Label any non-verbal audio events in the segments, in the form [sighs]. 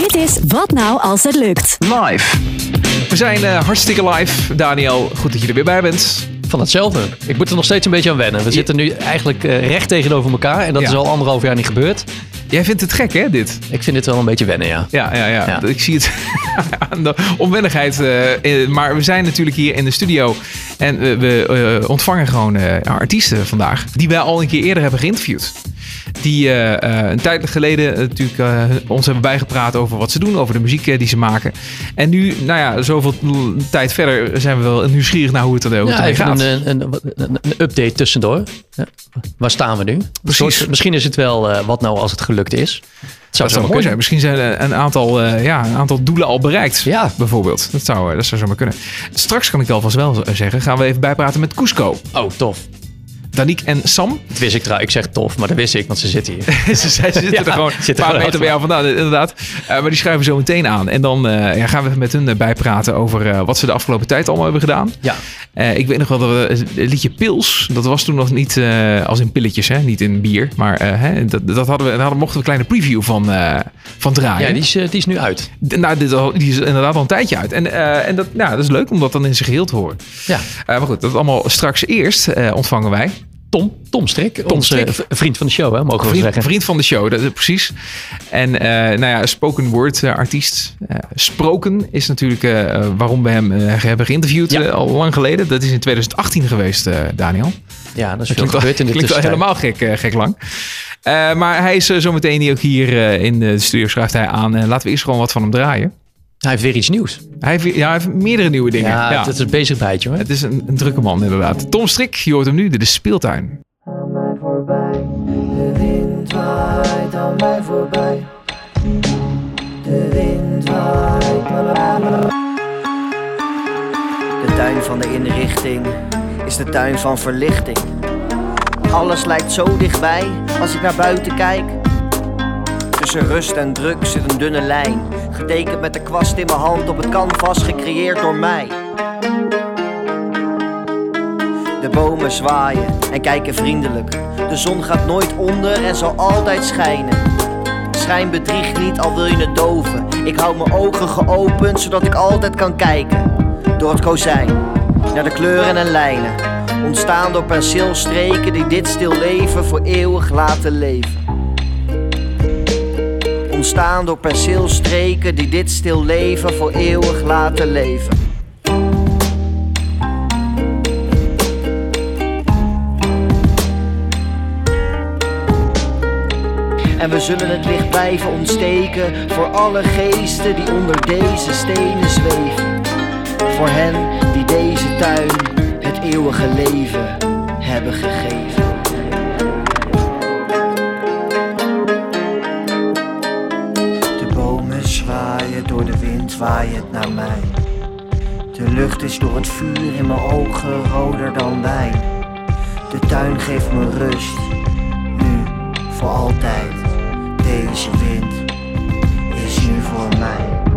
Dit is Wat Nou Als Het Lukt. Live. We zijn eh, hartstikke live. Daniel, goed dat je er weer bij bent. Van hetzelfde. Ik moet er nog steeds een beetje aan wennen. We zitten nu eigenlijk eh, recht tegenover elkaar. En dat Ja. is al anderhalf jaar niet gebeurd. Jij vindt het gek, hè, dit? Ik vind dit wel een beetje wennen, ja. Ja, ja, ja. Ja. Ik zie het [laughs] aan de onwennigheid. eh, maar we zijn natuurlijk hier in de studio. En we, we eh, ontvangen gewoon eh, artiesten vandaag. Die wij al een keer eerder hebben geïnterviewd. Die eh, eh, een tijd geleden natuurlijk eh, ons hebben bijgepraat over wat ze doen. Over de muziek die ze maken. En nu, nou ja, zoveel tijd verder zijn we wel nieuwsgierig naar hoe het er, het Ja, gaat. een, een, een, een update tussendoor. Ja. Waar staan we nu? Precies. Soort- misschien is het wel wat nou als het gelukt is. Het zou Dat zou zo mooi zijn. Misschien zijn een aantal, ja, een aantal doelen al bereikt. Ja. Bijvoorbeeld. Dat zou, dat zou zomaar kunnen. Straks kan ik alvast wel zeggen. Gaan we even bijpraten met Cusco. Oh, tof. Danique en Sam. Dat wist ik trouwens. Ik zeg tof, maar dat wist ik, want ze zitten hier. [laughs] ze, zitten Ja, er gewoon zitten een paar er meter bij jou vandaan, inderdaad. Eh, maar die schuiven zo meteen aan. En dan eh, ja, gaan we met hun eh, bijpraten over wat ze de afgelopen tijd allemaal hebben gedaan. Ja. Ik weet nog wel dat we het liedje Pils, dat was toen nog niet als in pilletjes, hè? niet in bier. Maar hè, dat, dat hadden we, daar hadden, mochten we een kleine preview van, van draaien. Ja, die is, die is nu uit. D- Nou, dit al- die is inderdaad al een tijdje uit. En, en dat, nou, dat is leuk om dat dan in zijn geheel te horen. Ja. Maar goed, dat allemaal straks eerst ontvangen wij. Tom, Tom Strik. onze Strik. vriend van de show, hè, mogen we Vriend, zeggen. vriend van de show, dat, precies. En eh, nou ja, spoken word eh, artiest. Eh, Sproken is natuurlijk eh, waarom we hem eh, hebben geïnterviewd Ja. al lang geleden. Dat is in 2018 geweest, eh, Daniel. Ja, dat is Dat veel klinkt, wel, gebeurd in de klinkt wel helemaal gek, gek lang. Eh, maar hij is zometeen hier ook hier in de studio, schrijft hij aan. En laten we eerst gewoon wat van hem draaien. Hij heeft weer iets nieuws. Hij heeft, ja, hij heeft meerdere nieuwe dingen. Ja, Ja, dat is bezig bijtje hoor. Het is een, een drukke man, inderdaad. Tom Strik, je hoort hem nu. Dit is Speeltuin. aan mij voorbij. De wind waait aan mij voorbij. De wind waait. De tuin van de inrichting is de tuin van verlichting. Alles lijkt zo dichtbij als ik naar buiten kijk. Tussen rust en druk zit een dunne lijn. Getekend met de kwast in mijn hand op het canvas, gecreëerd door mij. De bomen zwaaien en kijken vriendelijk. De zon gaat nooit onder en zal altijd schijnen. Schijn bedriegt niet, al wil je het doven. Ik hou mijn ogen geopend, zodat ik altijd kan kijken. Door het kozijn, naar de kleuren en lijnen. Ontstaan door penseelstreken die dit stil leven voor eeuwig laten leven. Ontstaan door penseelstreken die dit stil leven voor eeuwig laten leven. En we zullen het licht blijven ontsteken voor alle geesten die onder deze stenen zweven. Voor hen die deze tuin het eeuwige leven hebben gegeven. Waait naar mij. De lucht is door het vuur in mijn ogen roder dan wijn. De tuin geeft me rust, nu voor altijd. Deze wind is nu voor mij.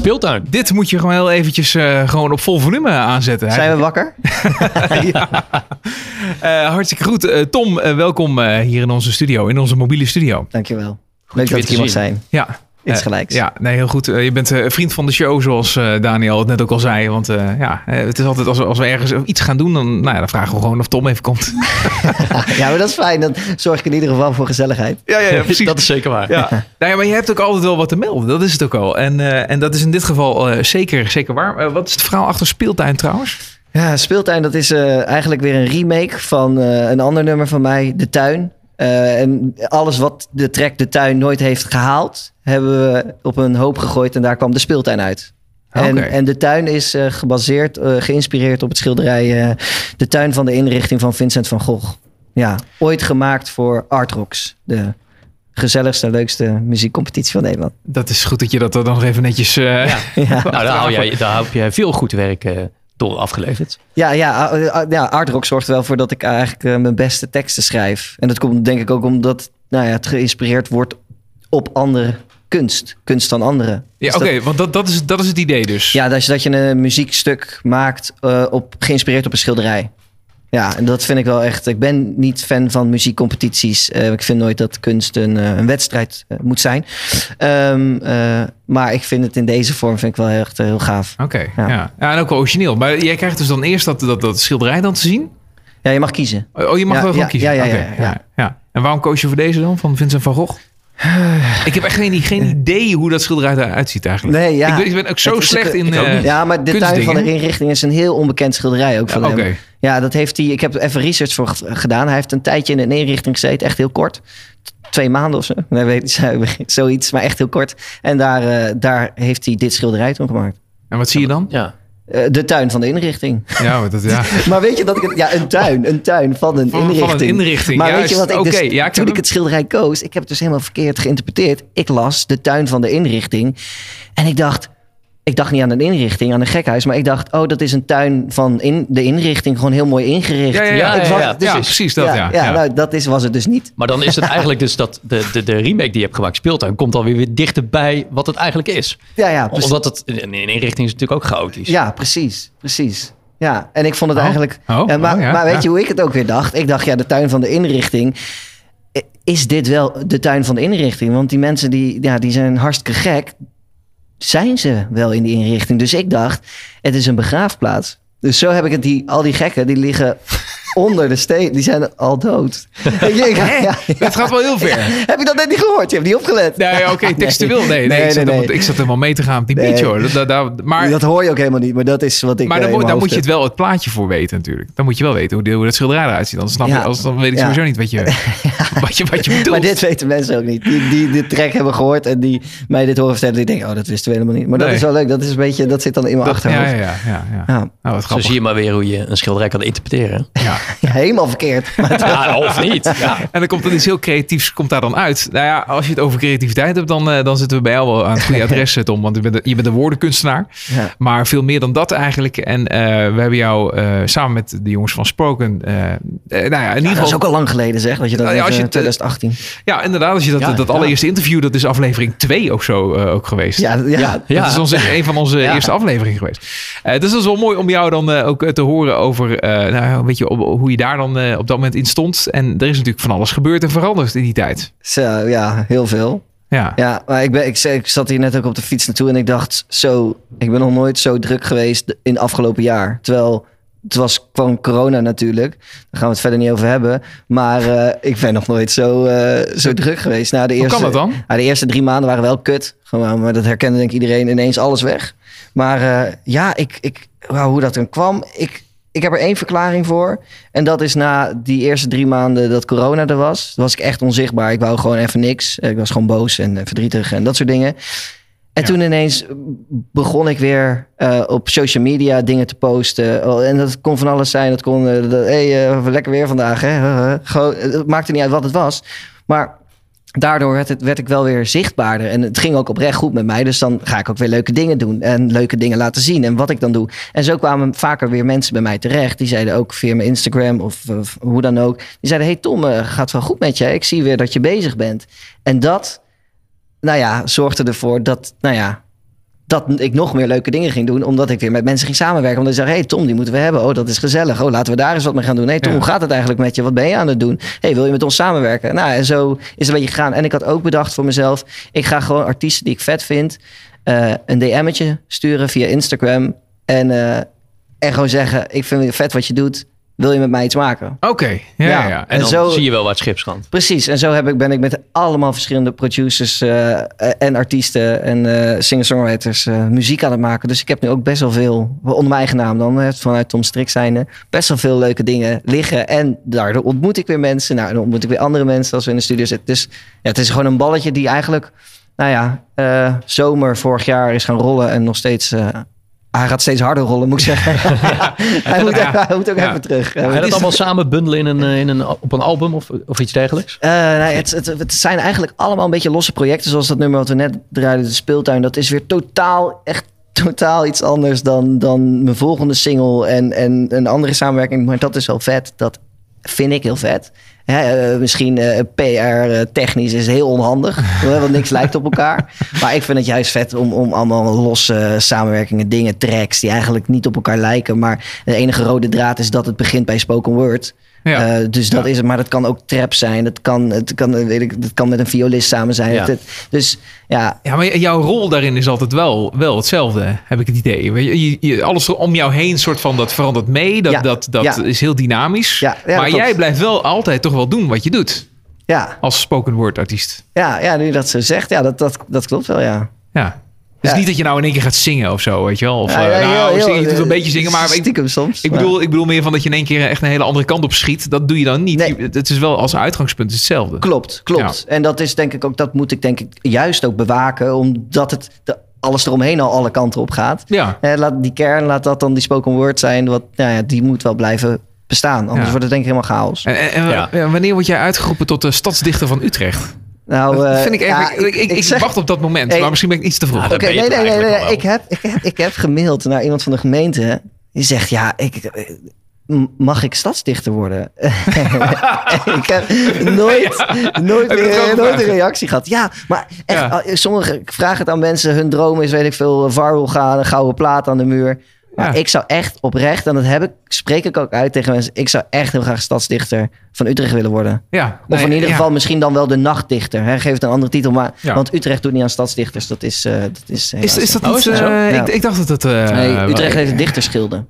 Speeltuin. Dit moet je gewoon heel eventjes eh, gewoon op vol volume aanzetten. Zijn we wakker? [laughs] ja. Eh, hartstikke goed. Eh, Tom, eh, welkom eh, hier in onze studio, in onze mobiele studio. Dankjewel. Leuk je dat ik hier te mag zijn. Ja, insgelijks. Eh, ja, nee, heel goed. Eh, je bent eh, vriend van de show, zoals eh, Daniel het net ook al zei. Want eh, ja, eh, het is altijd als we, als we ergens iets gaan doen, dan, nou ja, dan vragen we gewoon of Tom even komt. [laughs] ja, maar dat is fijn. Dan zorg ik in ieder geval voor gezelligheid. Ja, ja, [laughs] Dat is zeker waar. Ja. [laughs] Nou ja, maar je hebt ook altijd wel wat te melden. Dat is het ook al. En, eh, en dat is in dit geval eh, zeker, zeker waar. Eh, wat is het verhaal achter Speeltuin trouwens? Ja, Speeltuin, dat is eh, eigenlijk weer een remake van eh, een ander nummer van mij, De Tuin. Eh, en alles wat de track De Tuin nooit heeft gehaald, hebben we op een hoop gegooid en daar kwam De Speeltuin uit. En, Oké. en De Tuin is eh, gebaseerd, eh, geïnspireerd op het schilderij eh, De Tuin van de Inrichting van Vincent van Gogh. Ja, ooit gemaakt voor Art Rocks, de gezelligste, leukste muziekcompetitie van Nederland. Dat is goed dat je dat dan nog even netjes... eh, Ja. Ja. Nou, daar, hou [laughs] jij, daar heb jij veel goed werk eh, door afgeleverd. Ja, ja, ja, Art Rock zorgt er wel voor dat ik eigenlijk uh, mijn beste teksten schrijf. En dat komt denk ik ook omdat nou ja, het geïnspireerd wordt op andere kunst. Kunst van anderen. Ja, Dus oké, want dat, dat, is, dat is het idee dus. Ja, dat je, dat je een muziekstuk maakt uh, op, geïnspireerd op een schilderij. Ja, en dat vind ik wel echt. Ik ben niet fan van muziekcompetities. Uh, ik vind nooit dat kunst een, uh, een wedstrijd uh, moet zijn. Um, uh, maar ik vind het in deze vorm vind ik wel echt heel gaaf. Oké, okay, ja. ja. ja. En ook wel origineel. Maar jij krijgt dus dan eerst dat, dat, dat schilderij dan te zien? Ja, je mag kiezen. Oh, je mag ja, wel ja, kiezen? Ja, ja, okay, ja, ja, En waarom koos je voor deze dan, van Vincent van Gogh? [sighs] ik heb echt geen, geen idee hoe dat schilderij eruit ziet eigenlijk. Nee, ja. Ik, ben, ik ben ook zo slecht in uh, Ja, maar de tuin van de inrichting is een heel onbekend schilderij ook van ja, hem. Okay. Ja, dat heeft hij... Ik heb even research voor gedaan. Hij heeft een tijdje in een inrichting gezeten. Echt heel kort. Twee maanden of zo. Nee, weet, [laughs] zoiets, maar echt heel kort. En daar, uh, daar heeft hij dit schilderij toen gemaakt. En wat zie je dan? Ja. Uh, de tuin van de inrichting. Ja, maar, dat, ja. [laughs] maar weet je dat ik het, ja, een tuin, een tuin van een van, inrichting. Van een inrichting. Maar Juist. weet je wat ik dus, ja, ik toen ik het schilderij koos, ik heb het dus helemaal verkeerd geïnterpreteerd. Ik las de tuin van de inrichting en ik dacht, ik dacht niet aan een inrichting, aan een gekhuis, maar ik dacht, oh, dat is een tuin van in, de inrichting, gewoon heel mooi ingericht. Ja, ja, ja, ja, ja, ja, dus, ja precies dat, ja. Ja, Nou, dat is, was het dus niet. Maar dan is het [laughs] eigenlijk dus dat de, de, de remake die je hebt gemaakt, Speeltuin, komt alweer weer dichterbij wat het eigenlijk is. Ja, ja. Precies. Omdat het in inrichting is natuurlijk ook chaotisch. Ja, precies, precies. Ja, en ik vond het oh. eigenlijk. Oh, ja, maar, oh, ja, maar weet ja. je hoe ik het ook weer dacht? Ik dacht, ja, de tuin van de inrichting. Is dit wel de tuin van de inrichting? Want die mensen die, ja, die zijn hartstikke gek. Zijn ze wel in die inrichting? Dus ik dacht, het is een begraafplaats. Dus zo heb ik het, die, al die gekken die liggen onder de steen. Die zijn al dood. [laughs] Ik, ja, ja. Het gaat wel heel ver. Ja. [laughs] Heb je dat net niet gehoord? Je hebt niet opgelet. Nee, oké, [laughs] okay, textueel. Nee, nee, nee, ik, zat nee. ik zat helemaal mee te gaan op die nee. beach hoor. Dat, dat, maar, dat hoor je ook helemaal niet, maar dat is wat ik Maar uh, dan, dan moet je het wel het plaatje voor weten natuurlijk. Dan moet je wel weten hoe, hoe dat schilderij eruit ziet. Dan snap je, als, dan weet ik sowieso niet wat je, wat, je, wat je bedoelt. Maar dit weten mensen ook niet. Die, die dit track hebben gehoord en die mij dit horen vertellen. Die denken, oh, dat wisten we helemaal niet. Maar dat is wel leuk. Dat, is een beetje, dat zit dan in mijn dat, achterhoofd. Ja, ja, ja. ja. ja. Nou, Zo zie je maar weer hoe je een schilderij kan interpreteren. Ja, [laughs] helemaal verkeerd. [laughs] ja, of niet. Ja. En dan komt er iets heel creatiefs komt daar dan uit. Nou ja, als je het over creativiteit hebt, dan, uh, dan zitten we bij jou wel aan het goede [laughs] adres, Tom. Want je bent, je bent een woordenkunstenaar. Ja. Maar veel meer dan dat eigenlijk. En uh, we hebben jou uh, samen met de jongens van Spoken... nou ja, in ieder ja, geval... dat is ook al lang geleden zeg, dat je dat Nou ja, als je het, 2018. Ja, inderdaad. Als je dat, dat allereerste interview, dat is aflevering 2 of zo ook geweest. Ja, ja. Dat is onze, een van onze eerste afleveringen geweest. dus dat is wel mooi om jou dan ook te horen over... nou, weet je, hoe je daar dan op dat moment in stond. En er is natuurlijk van alles gebeurd en veranderd in die tijd. Zo, ja, heel veel. Ja. ja, maar ik, ben, ik, ik zat hier net ook op de fiets naartoe en ik dacht zo, ik ben nog nooit zo druk geweest in het afgelopen jaar. Terwijl het was kwam corona natuurlijk. Daar gaan we het verder niet over hebben. Maar uh, ik ben nog nooit zo, uh, zo druk geweest. Nou, de Hoe eerste, kan dat dan? De eerste drie maanden waren wel kut. Gewoon, maar dat herkende denk ik iedereen ineens alles weg. Maar ja, ik, ik, wow, hoe dat dan kwam. Ik, ik heb er één verklaring voor. En dat is na die eerste drie maanden dat corona er was. was ik echt onzichtbaar. Ik wou gewoon even niks. Ik was gewoon boos en verdrietig en dat soort dingen. En ja. toen ineens begon ik weer uh, op social media dingen te posten. En dat kon van alles zijn. Dat kon, uh, dat, hey, uh, lekker weer vandaag. Hè? [laughs] Gewoon, het maakte niet uit wat het was. Maar daardoor werd, het, werd ik wel weer zichtbaarder. En het ging ook oprecht goed met mij. Dus dan ga ik ook weer leuke dingen doen. En leuke dingen laten zien. En wat ik dan doe. En zo kwamen vaker weer mensen bij mij terecht. Die zeiden ook via mijn Instagram of, hoe dan ook. Die zeiden, hey Tom, gaat wel goed met je. Ik zie weer dat je bezig bent. En dat, nou ja, zorgde ervoor dat, nou ja... dat ik nog meer leuke dingen ging doen. Omdat ik weer met mensen ging samenwerken. Omdat ik zei, hey Tom, die moeten we hebben. Oh, dat is gezellig. Oh, laten we daar eens wat mee gaan doen. Hey Tom, Ja. hoe gaat het eigenlijk met je? Wat ben je aan het doen? Hey, wil je met ons samenwerken? Nou, en zo is het een beetje gegaan. En ik had ook bedacht voor mezelf. Ik ga gewoon artiesten die ik vet vind. eh, een DM'tje sturen via Instagram. En, eh, en gewoon zeggen, ik vind het vet wat je doet. Wil je met mij iets maken? Oké, ja, ja. Ja. ja. En, En dan zo- zie je wel wat schipskrant. Precies, en zo heb ik, ben ik met allemaal verschillende producers eh, en artiesten en eh singer-songwriters eh, muziek aan het maken. Dus ik heb nu ook best wel veel, onder mijn eigen naam dan, vanuit Tom Strik zijnde, best wel veel leuke dingen liggen. En daardoor ontmoet ik weer mensen, nou, dan ontmoet ik weer andere mensen als we in de studio zitten. Dus ja, het is gewoon een balletje die eigenlijk, nou ja, eh, zomer vorig jaar is gaan rollen en nog steeds... hij gaat steeds harder rollen, moet ik zeggen. [laughs] hij, moet, Ja. hij moet ook Ja. even terug. Ga je dat allemaal samen bundelen in een, eh, in een, op een album of, of iets dergelijks? Eh, nee, het, het, het zijn eigenlijk allemaal een beetje losse projecten. Zoals dat nummer wat we net draaiden, de speeltuin. Dat is weer totaal, echt totaal iets anders dan, dan mijn volgende single en, en een andere samenwerking. Maar dat is wel vet. Dat vind ik heel vet. Eh, misschien PR-technisch is het heel onhandig, [laughs] want niks lijkt op elkaar. Maar ik vind het juist vet om, om allemaal losse samenwerkingen, dingen, tracks die eigenlijk niet op elkaar lijken. Maar de enige rode draad is dat het begint bij spoken word. Ja. Eh, dus dat is het. Maar dat kan ook trap zijn. Dat kan, het kan, eh, weet ik, dat kan met een violist samen zijn. Ja. Het- dus ja, Ja, maar jouw rol daarin is altijd wel, wel hetzelfde, heb ik het idee. Je, je, alles om jou heen, soort van, dat verandert mee. Dat, dat, dat is heel dynamisch. Maar jij blijft wel altijd toch wel doen wat je doet. ja, Als spoken word artiest. ja, ja, nu dat zo zegt, ja, dat, dat, dat klopt wel, ja. Ja. Dus Ja. niet dat je nou in één keer gaat zingen of zo, weet je wel. Of, Ja, eh, ja, heel- nou, heel- zingen, je doet eh, een beetje zingen, maar ik, Stiekem soms. ik, maar- bedoel, ik bedoel meer van dat je in één keer echt een hele andere kant op schiet. Dat doe je dan niet. Nee. Je- Het is wel als uitgangspunt hetzelfde. Klopt, klopt. En dat is denk ik ook, dat moet ik denk ik juist ook bewaken, omdat het de, alles eromheen al alle kanten op gaat. Ja. Eh, laat die kern, laat dat dan die spoken word zijn, wat, nou ja, die moet wel blijven bestaan. Anders Ja. wordt het denk ik helemaal chaos. En, en, en Ja. ja, wanneer word jij uitgeroepen tot de stadsdichter van Utrecht? Nou, Dat eh, vind ik even. ja, ik, ik, ik zeg- wacht op dat moment, Hey. maar misschien ben ik iets te vroeg. Ja, Oké, nee, nee, nee, nee. Ik heb, ik, heb, ik heb gemaild naar iemand van de gemeente. Die zegt, ja, ik, eh, mag ik stadsdichter worden? [laughs] ik heb nooit, [laughs] nooit, meer, nooit een reactie gehad. Ja, maar echt, Ja. al- sommigen ik vraag het aan mensen. Hun droom is, weet ik veel, viral gaan, een gouden plaat aan de muur. Maar Ja. ik zou echt oprecht, en dat heb ik, spreek ik ook uit tegen mensen. Ik zou echt heel graag stadsdichter van Utrecht willen worden. Ja, Of nee, in ieder ja. geval misschien dan wel de nachtdichter. Hè? Geef het een andere titel. Maar, Ja. Want Utrecht doet niet aan stadsdichters. Dat is, eh, dat is, Is, is dat Oh, niet... is dat zo? eh, Ja. ik, ik dacht dat het... eh, Nee, Utrecht heeft een dichterschilde.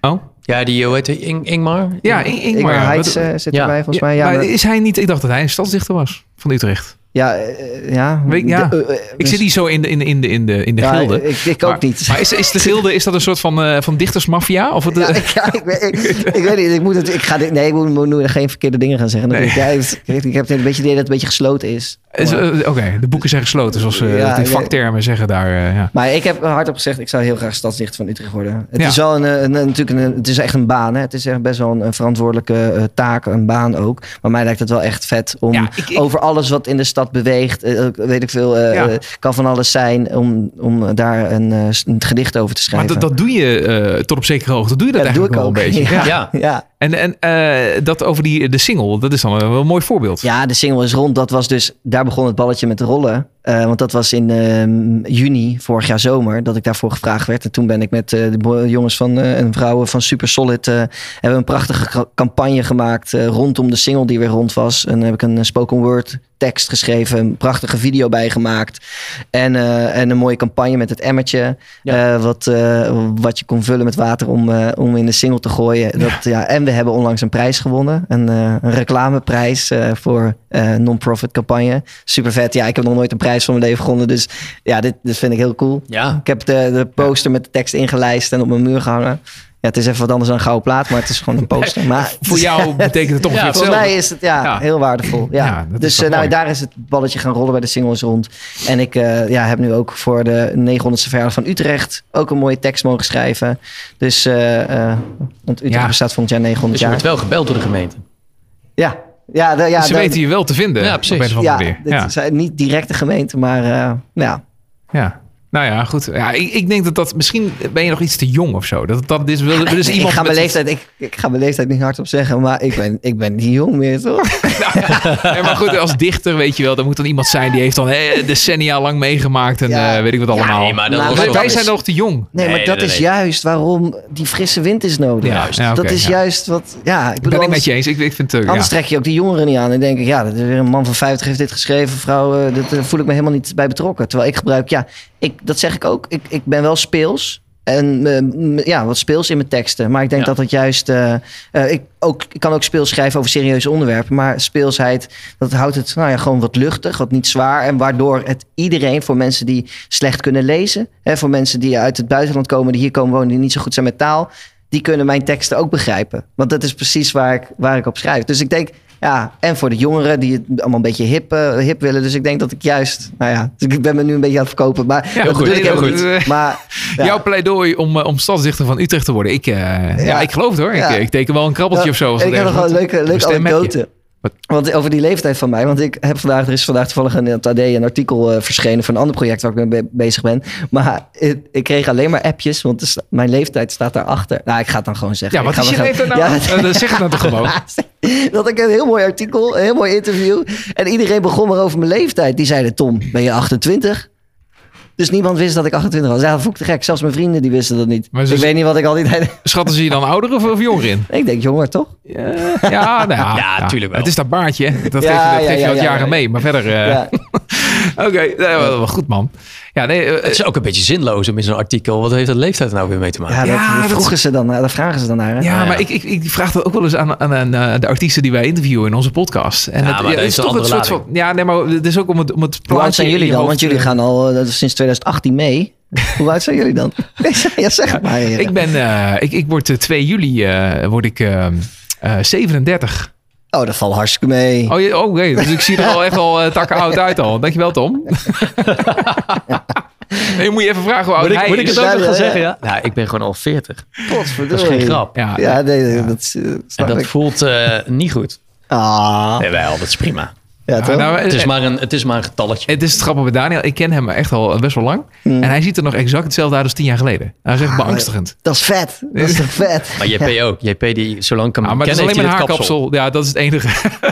Oh? Ja, die, hoe heet Ing- Ingmar? Ja, In- Ingmar. Ingmar. Heitz eh, zit ja. erbij volgens mij. Ja, maar maar- is hij niet... Ik dacht dat hij een stadsdichter was van Utrecht. Ja, eh, ja. Weet- ja. De- eh, eh, Ik dus- zit niet zo in de, in, de- in de, in de, in de Ja, gilde. ik- ik ook maar, niet. Maar is, is de gilde is dat een soort van, eh, van dichtersmafia? Of het, Ja, eh, ik, [laughs] ja, ik, weet- ik, ik weet niet. Ik moet het. Ik ga dit. Nee, ik moet, moet nu geen verkeerde dingen gaan zeggen. Nee. Ja, ik, ik heb het een beetje het idee dat het een beetje gesloten is. eh, Oké, de boeken zijn gesloten, zoals Ja, nee. vaktermen zeggen daar. eh, ja. maar ik heb hardop gezegd, ik zou heel graag stadsdichter van Utrecht worden. Het is wel een, natuurlijk een, het is echt een baan. Hè? Het is echt best wel een, verantwoordelijke eh, taak, een baan ook. Maar mij lijkt het wel echt vet om ik- ik- over alles wat in de stad beweegt, eh, weet ik veel, eh, Ja. eh, kan van alles zijn, om, om daar een, eh, een gedicht over te Maar schrijven. dat, dat doe je eh, tot op zekere hoogte. Doe je dat Ja, dat doe eigenlijk ik wel een beetje. [laughs] Ja. Ja. En, en eh, dat over die, de single, dat is dan wel een mooi voorbeeld. Ja, de single is rond. Dat was dus, daar begon het balletje met rollen. Eh, want dat was in ehm, juni vorig jaar zomer dat ik daarvoor gevraagd werd. En toen ben ik met eh, de jongens van, en vrouwen van Super Solid... hebben we een prachtige ca- campagne gemaakt rondom de single die weer rond was. En dan heb ik een spoken word tekst geschreven, een prachtige video bijgemaakt. En, en een mooie campagne met het emmertje. Ja. wat, wat je kon vullen met water om, om in de single te gooien. Dat, ja. en we hebben onlangs een prijs gewonnen. Een, eh, een reclameprijs eh, voor eh non-profit campagne. Super vet. Ja, ik heb nog nooit een prijs van mijn leven gewonnen. Dus ja, dit, dit vind ik heel cool. Ja. Ik heb de, de poster met de tekst ingelijst en op mijn muur gehangen. Ja, het is even wat anders dan een gouden plaat, maar het is gewoon een [laughs] poster. Maar Voor jou [laughs] betekent het toch Ja, weer voor hetzelfde. mij is het ja, Ja. heel waardevol. Ja. Dus eh, nou, daar is het balletje gaan rollen bij de singles rond. En ik eh, ja, heb nu ook voor de 900ste verjaardag van Utrecht ook een mooie tekst mogen schrijven. Dus, eh, eh, want Utrecht Ja. bestaat volgend jaar 900 Dus je jaar. wordt wel gebeld door de gemeente. Ja, ja, de, ja Ze de- weten je wel te vinden. Ja, op precies. een of andere ja, dit zijn niet direct de gemeente, maar eh, ja. ja. Nou ja, goed. Ja, ik, ik denk dat dat misschien ben je nog iets te jong of zo. Dat dat is wel dus nee, iemand ik, ga mijn leeftijd, ik, ik ga mijn leeftijd niet hardop zeggen, maar ik ben, ik ben niet jong meer, toch? [laughs] Nee, maar goed, als dichter weet je wel, dan moet dan iemand zijn die heeft dan eh, decennia lang meegemaakt en Ja. eh, weet ik wat allemaal. nee, maar dat was maar wij zijn nog te jong. Nee, maar Nee, dat nee, is nee. juist waarom die frisse wind is nodig. Juist. Dat is ja. juist wat, ja, ik bedoel, ben ik met je eens. Ik, ik vind het, eh, anders ja. trek je ook die jongeren niet aan en denk ik, ja, dat is weer een man van 50 heeft dit geschreven, vrouw, dat eh, voel ik me helemaal niet bij betrokken. Terwijl ik gebruik, ja, ik, dat zeg ik ook, ik, ik ben wel speels. En eh, ja, wat speels in mijn teksten. Maar ik denk Ja. dat het juist. eh, eh, ik, ook, ik kan ook speels schrijven over serieuze onderwerpen. Maar speelsheid, dat houdt het nou ja, gewoon wat luchtig, wat niet zwaar. En waardoor het iedereen, voor mensen die slecht kunnen lezen. Hè, voor mensen die uit het buitenland komen, die hier komen wonen, die niet zo goed zijn met taal. Die kunnen mijn teksten ook begrijpen. Want dat is precies waar ik, waar ik op schrijf. Dus ik denk, ja, en voor de jongeren die het allemaal een beetje hip, eh, hip willen. Dus ik denk dat ik juist, nou ja, dus ik ben me nu een beetje aan het verkopen. Maar Ja, dat goed, ik heel goed. niet. Maar [laughs] ja. Jouw pleidooi om, eh, om stadsdichter van Utrecht te worden. Ik, eh, ja. ik geloof het hoor. Ik, ik teken wel een krabbeltje of zo. als ik heb nog wel een leuke, leuke anekdote. Want over die leeftijd van mij. Want ik heb vandaag, er is vandaag toevallig in het AD een artikel eh, verschenen voor een ander project waar ik mee be- bezig ben. Maar ik, ik kreeg alleen maar appjes, want mijn leeftijd staat daarachter. Nou, ik ga het dan gewoon zeggen. Ja, wat is je leeftijd nou? Ja, Eh, dan zeg het nou toch [laughs] gewoon. dat ik een heel mooi artikel, een heel mooi interview. En iedereen begon maar over mijn leeftijd. Die zeiden, Tom, ben je 28? Dus niemand wist dat ik 28 was. Ja, dat vond ik te gek. Zelfs mijn vrienden die wisten dat niet. Maar ze- ik weet niet wat ik al die tijd... Schatten ze je dan ouder of, of jonger in? Ik denk jonger, toch? Ja, nou ja, [laughs] Ja, tuurlijk wel. Het is dat baardje. hè. Dat Ja, geef je, dat ja, geef je ja, wat ja, jaren ja. mee. Maar verder... eh, Ja. [laughs] Oké, wel, wel goed man. Ja, nee, eh, Het is ook een beetje zinloos om in zo'n artikel. Wat heeft dat leeftijd nou weer mee te maken? Ja, dat, Ja, dat dat- vroegen ze dan, naar- daar vragen ze dan naar. Hè? Ja, maar ik, ik, ik vraag dat ook wel eens aan, aan, aan, eh, de artiesten die wij interviewen in onze podcast. En Ja, het, maar dat is een andere soort van. Ja, nee, maar het is ook om het, om het Hoe oud zijn jullie dan? Want jullie gaan al eh, sinds 2018 mee. [laughs] Hoe oud zijn jullie dan? [laughs] ja, zeg maar. heren. Ik ben, eh, ik, ik word eh, 2 juli eh, word ik eh, eh, 37. Oh, dat valt hartstikke mee. Oh, je- oh oké. Dus ik zie er al echt al eh, takken oud uit al. Dankjewel, Tom. [laughs] nee, moet je even vragen hoe oud Moet ik, hij moet ik het ook nog gaan zeggen? Ja? Nou, ik ben gewoon al 40. Potverdorie. Dat is geen grap. Ja, Ja, nee, nee, dat is, eh, En dat ik. voelt eh, niet goed. Ah, Jawel, dat is prima. Ja, toch? nou, Het is eh, maar een, het is maar een getalletje. Het is het grappige bij Daniel. Ik ken hem echt al best wel lang. Hmm. En hij ziet er nog exact hetzelfde uit als tien jaar geleden. Hij is echt beangstigend. dat is vet. Dat is [laughs] vet? Maar JP ook. JP die zo lang kan Ja, maar het is alleen dit haarkapsel. Ja, dat is het enige.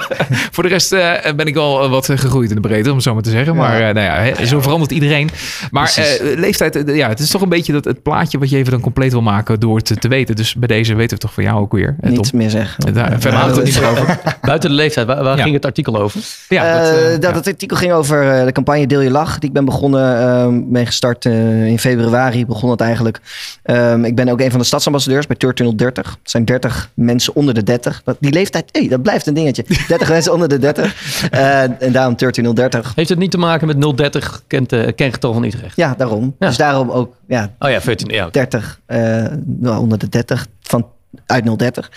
[laughs] Voor de rest eh, ben ik al wat gegroeid in de breedte, om het zo maar te zeggen. Maar eh, nou ja, hè, zo verandert iedereen. Maar eh, leeftijd, eh, ja, het is toch een beetje dat, het plaatje wat je even dan compleet wil maken door het te, te weten. Dus bij deze weten we toch van jou ook weer, eh, Tom? Niet meer zeggen. Daar, verder Ja, het niet over. Buiten de leeftijd, waar, waar Ja. ging het artikel over? Ja, dat, Eh, eh, dat ja. artikel ging over eh, de campagne Deel je Lach. Die ik ben begonnen, eh, ben gestart eh, in februari. Begon het eigenlijk. Ehm, ik ben ook een van de stadsambassadeurs bij Turtunnel 30. Het zijn 30 mensen onder de 30. Dat, die leeftijd, hey, dat blijft een dingetje. [laughs] 30 mensen onder de 30. Eh, en daarom Turtunnel 30. Heeft het niet te maken met 030 kent, uh, kengetal van Utrecht? Ja, daarom. Ja. Dus daarom ook ja, Oh ja, 14. Ja, oké. 30, eh, nou, onder de 30 van uit 030.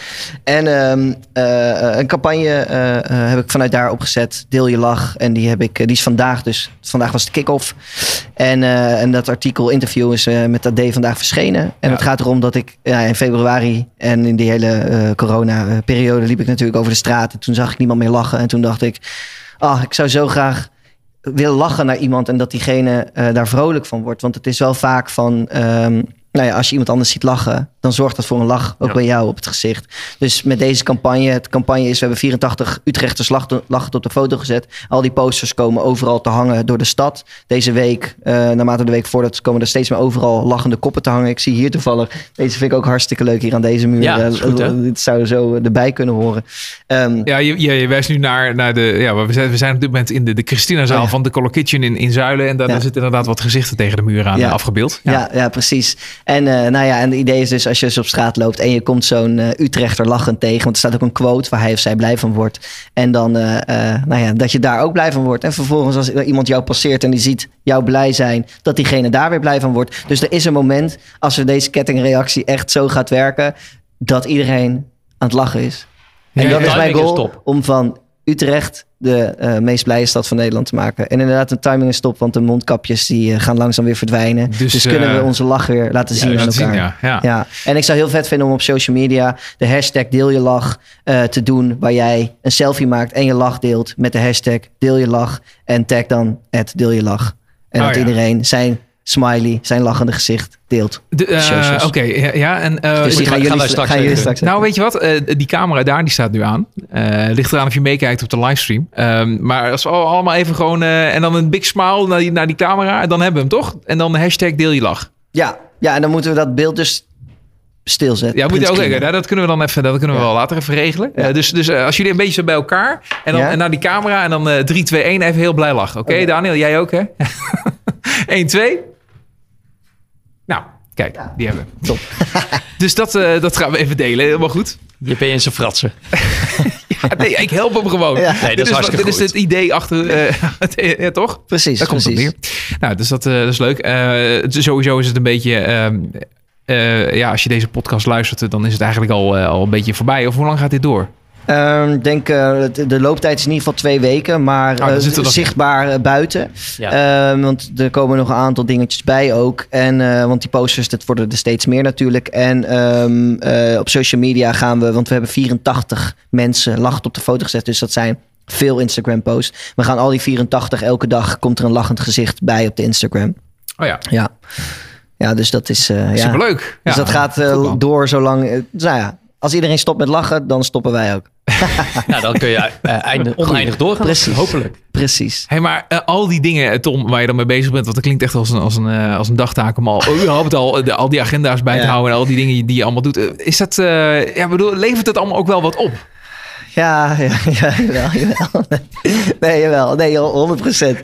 En ehm, eh, een campagne eh, eh, heb ik vanuit daar opgezet. Deel je lach. En die, heb ik, die is vandaag dus. Vandaag was de kick-off. En, en dat artikel, interview, is met AD vandaag verschenen. En Ja. het gaat erom dat ik ja, in februari en in die hele eh, corona-periode liep ik natuurlijk over de straat. En toen zag ik niemand meer lachen. En toen dacht ik, ah, ik zou zo graag willen lachen naar iemand en dat diegene daar vrolijk van wordt. Want het is wel vaak van, ehm, nou ja, als je iemand anders ziet lachen, dan zorgt dat voor een lach ook Ja. bij jou op het gezicht. Dus met deze campagne, het campagne is, we hebben 84 Utrechters lach- lachend op de foto gezet. Al die posters komen overal te hangen door de stad. Deze week, eh, naarmate de week voordat, komen er steeds meer overal lachende koppen te hangen. Ik zie hier toevallig, deze vind ik ook hartstikke leuk hier aan deze muur. Ja, Eh, is goed, hè? Dit zou zo erbij kunnen horen. Ehm, Ja, je, je, je wijst nu naar, naar de. Ja, we zijn, we zijn op dit moment in de, de Christina-zaal Oh ja. van de Color Kitchen in, in Zuilen. En daar Ja. zitten inderdaad wat gezichten tegen de muur aan Ja. eh, afgebeeld. Ja, ja, precies. En, eh, nou ja, en het idee is dus als je dus op straat loopt en je komt zo'n eh, Utrechter lachend tegen, want er staat ook een quote waar hij of zij blij van wordt. En dan, eh, nou ja, dat je daar ook blij van wordt. En vervolgens als er iemand jou passeert en die ziet jou blij zijn, dat diegene daar weer blij van wordt. Dus er is een moment, als we deze kettingreactie echt zo gaat werken, dat iedereen aan het lachen is. En Ja, dat is mijn goal om van Utrecht de eh, meest blije stad van Nederland te maken. En inderdaad, een timing is top, want de mondkapjes die eh, gaan langzaam weer verdwijnen. Dus, Dus, kunnen we eh, onze lach weer laten zien aan elkaar. zien, ja. ja. Ja, en ik zou heel vet vinden om op social media de hashtag deel je lach te doen. Waar jij een selfie maakt en je lach deelt met de hashtag deel je lach. En tag dan het deel je lach. En Oh, dat iedereen zijn smiley, zijn lachende gezicht deelt. De, eh. Oké, ja, ja, en... eh, Dus die gaan jullie straks gaan jullie even- straks Nou, weet je wat? Eh, die camera daar, die staat nu aan. Eh, ligt eraan of je meekijkt op de livestream. Ehm, maar als we allemaal even gewoon... eh, en dan een big smile naar die, naar die camera. Dan hebben we hem, toch? En dan de hashtag deel je lach. Ja, ja, en dan moeten we dat beeld dus stilzetten. Ja, moet je ook Printscreenen. nou, dat kunnen we dan even, dat kunnen we Ja. wel later even regelen. Ja. Dus dus als jullie een beetje zo bij elkaar en dan Ja. en naar die camera en dan eh 3, 2, 1 even heel blij lachen. Oké, Oké. Daniel, jij ook hè? [laughs] 1, 2. Nou, kijk, die hebben we. Top. [laughs] dus dat, eh, dat gaan we even delen. Helemaal goed. Je ben je in zijn fratsen. [laughs] Ja, nee, ik help hem gewoon. Ja. Nee, dat dit is hartstikke Dit is goed. het idee achter, eh, [laughs] het- ja, toch? Precies, Daar komt het op precies. neer. Nou, dus dat, eh, dat is leuk. Eh, het- sowieso is het een beetje... ehm, eh, ja, als je deze podcast luistert, dan is het eigenlijk al, eh, al een beetje voorbij. Of hoe lang gaat dit door? Ik denk, eh, de, de looptijd is in ieder geval twee weken, maar dan eh, nog- zichtbaar eh, buiten. Ja. Ehm, want er komen nog een aantal dingetjes bij ook. En, want die posters, dat worden er steeds meer natuurlijk. En ehm, eh, op social media gaan we, want we hebben 84 mensen lachend op de foto gezet. Dus dat zijn veel Instagram posts. We gaan al die 84, elke dag komt er een lachend gezicht bij op de Instagram. Oh ja, Ja, ja dus dat is... ja. superleuk. Dus Ja, dat gaat door zolang... nou ja, als iedereen stopt met lachen, dan stoppen wij ook. [laughs] Nou, dan kun je eindig, oneindig doorgaan. Precies. Hopelijk. Precies. Hey, maar eh, al die dingen, Tom, waar je dan mee bezig bent, want dat klinkt echt als een, als een, als een dagtaak om al, überhaupt al, de, al die agenda's bij te Ja. houden en al die dingen die je allemaal doet. Is dat, eh, ja, bedoel, levert het allemaal ook wel wat op? Ja, ja, [laughs] ja jawel, jawel. Nee, jawel. Nee, 100 procent.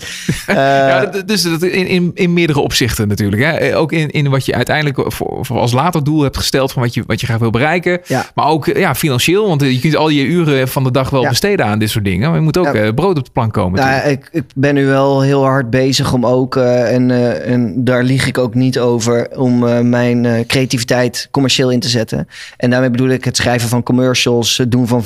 Eh, [laughs] ja, dat- dus dat in, in, in meerdere opzichten natuurlijk. Hè? Eh, Ook in, in wat je uiteindelijk voor, voor als later doel hebt gesteld van wat je, wat je graag wil bereiken. Ja. Maar ook eh, ja, financieel, want eh, je kunt al je uren van de dag wel Ja. besteden aan dit soort dingen. Maar je moet ook Ja. brood op de plank komen. Nou, ik, ik ben nu wel heel hard bezig om ook, en, en daar lieg ik ook niet over, om mijn creativiteit commercieel in te zetten. En daarmee bedoel ik het schrijven van commercials, het doen van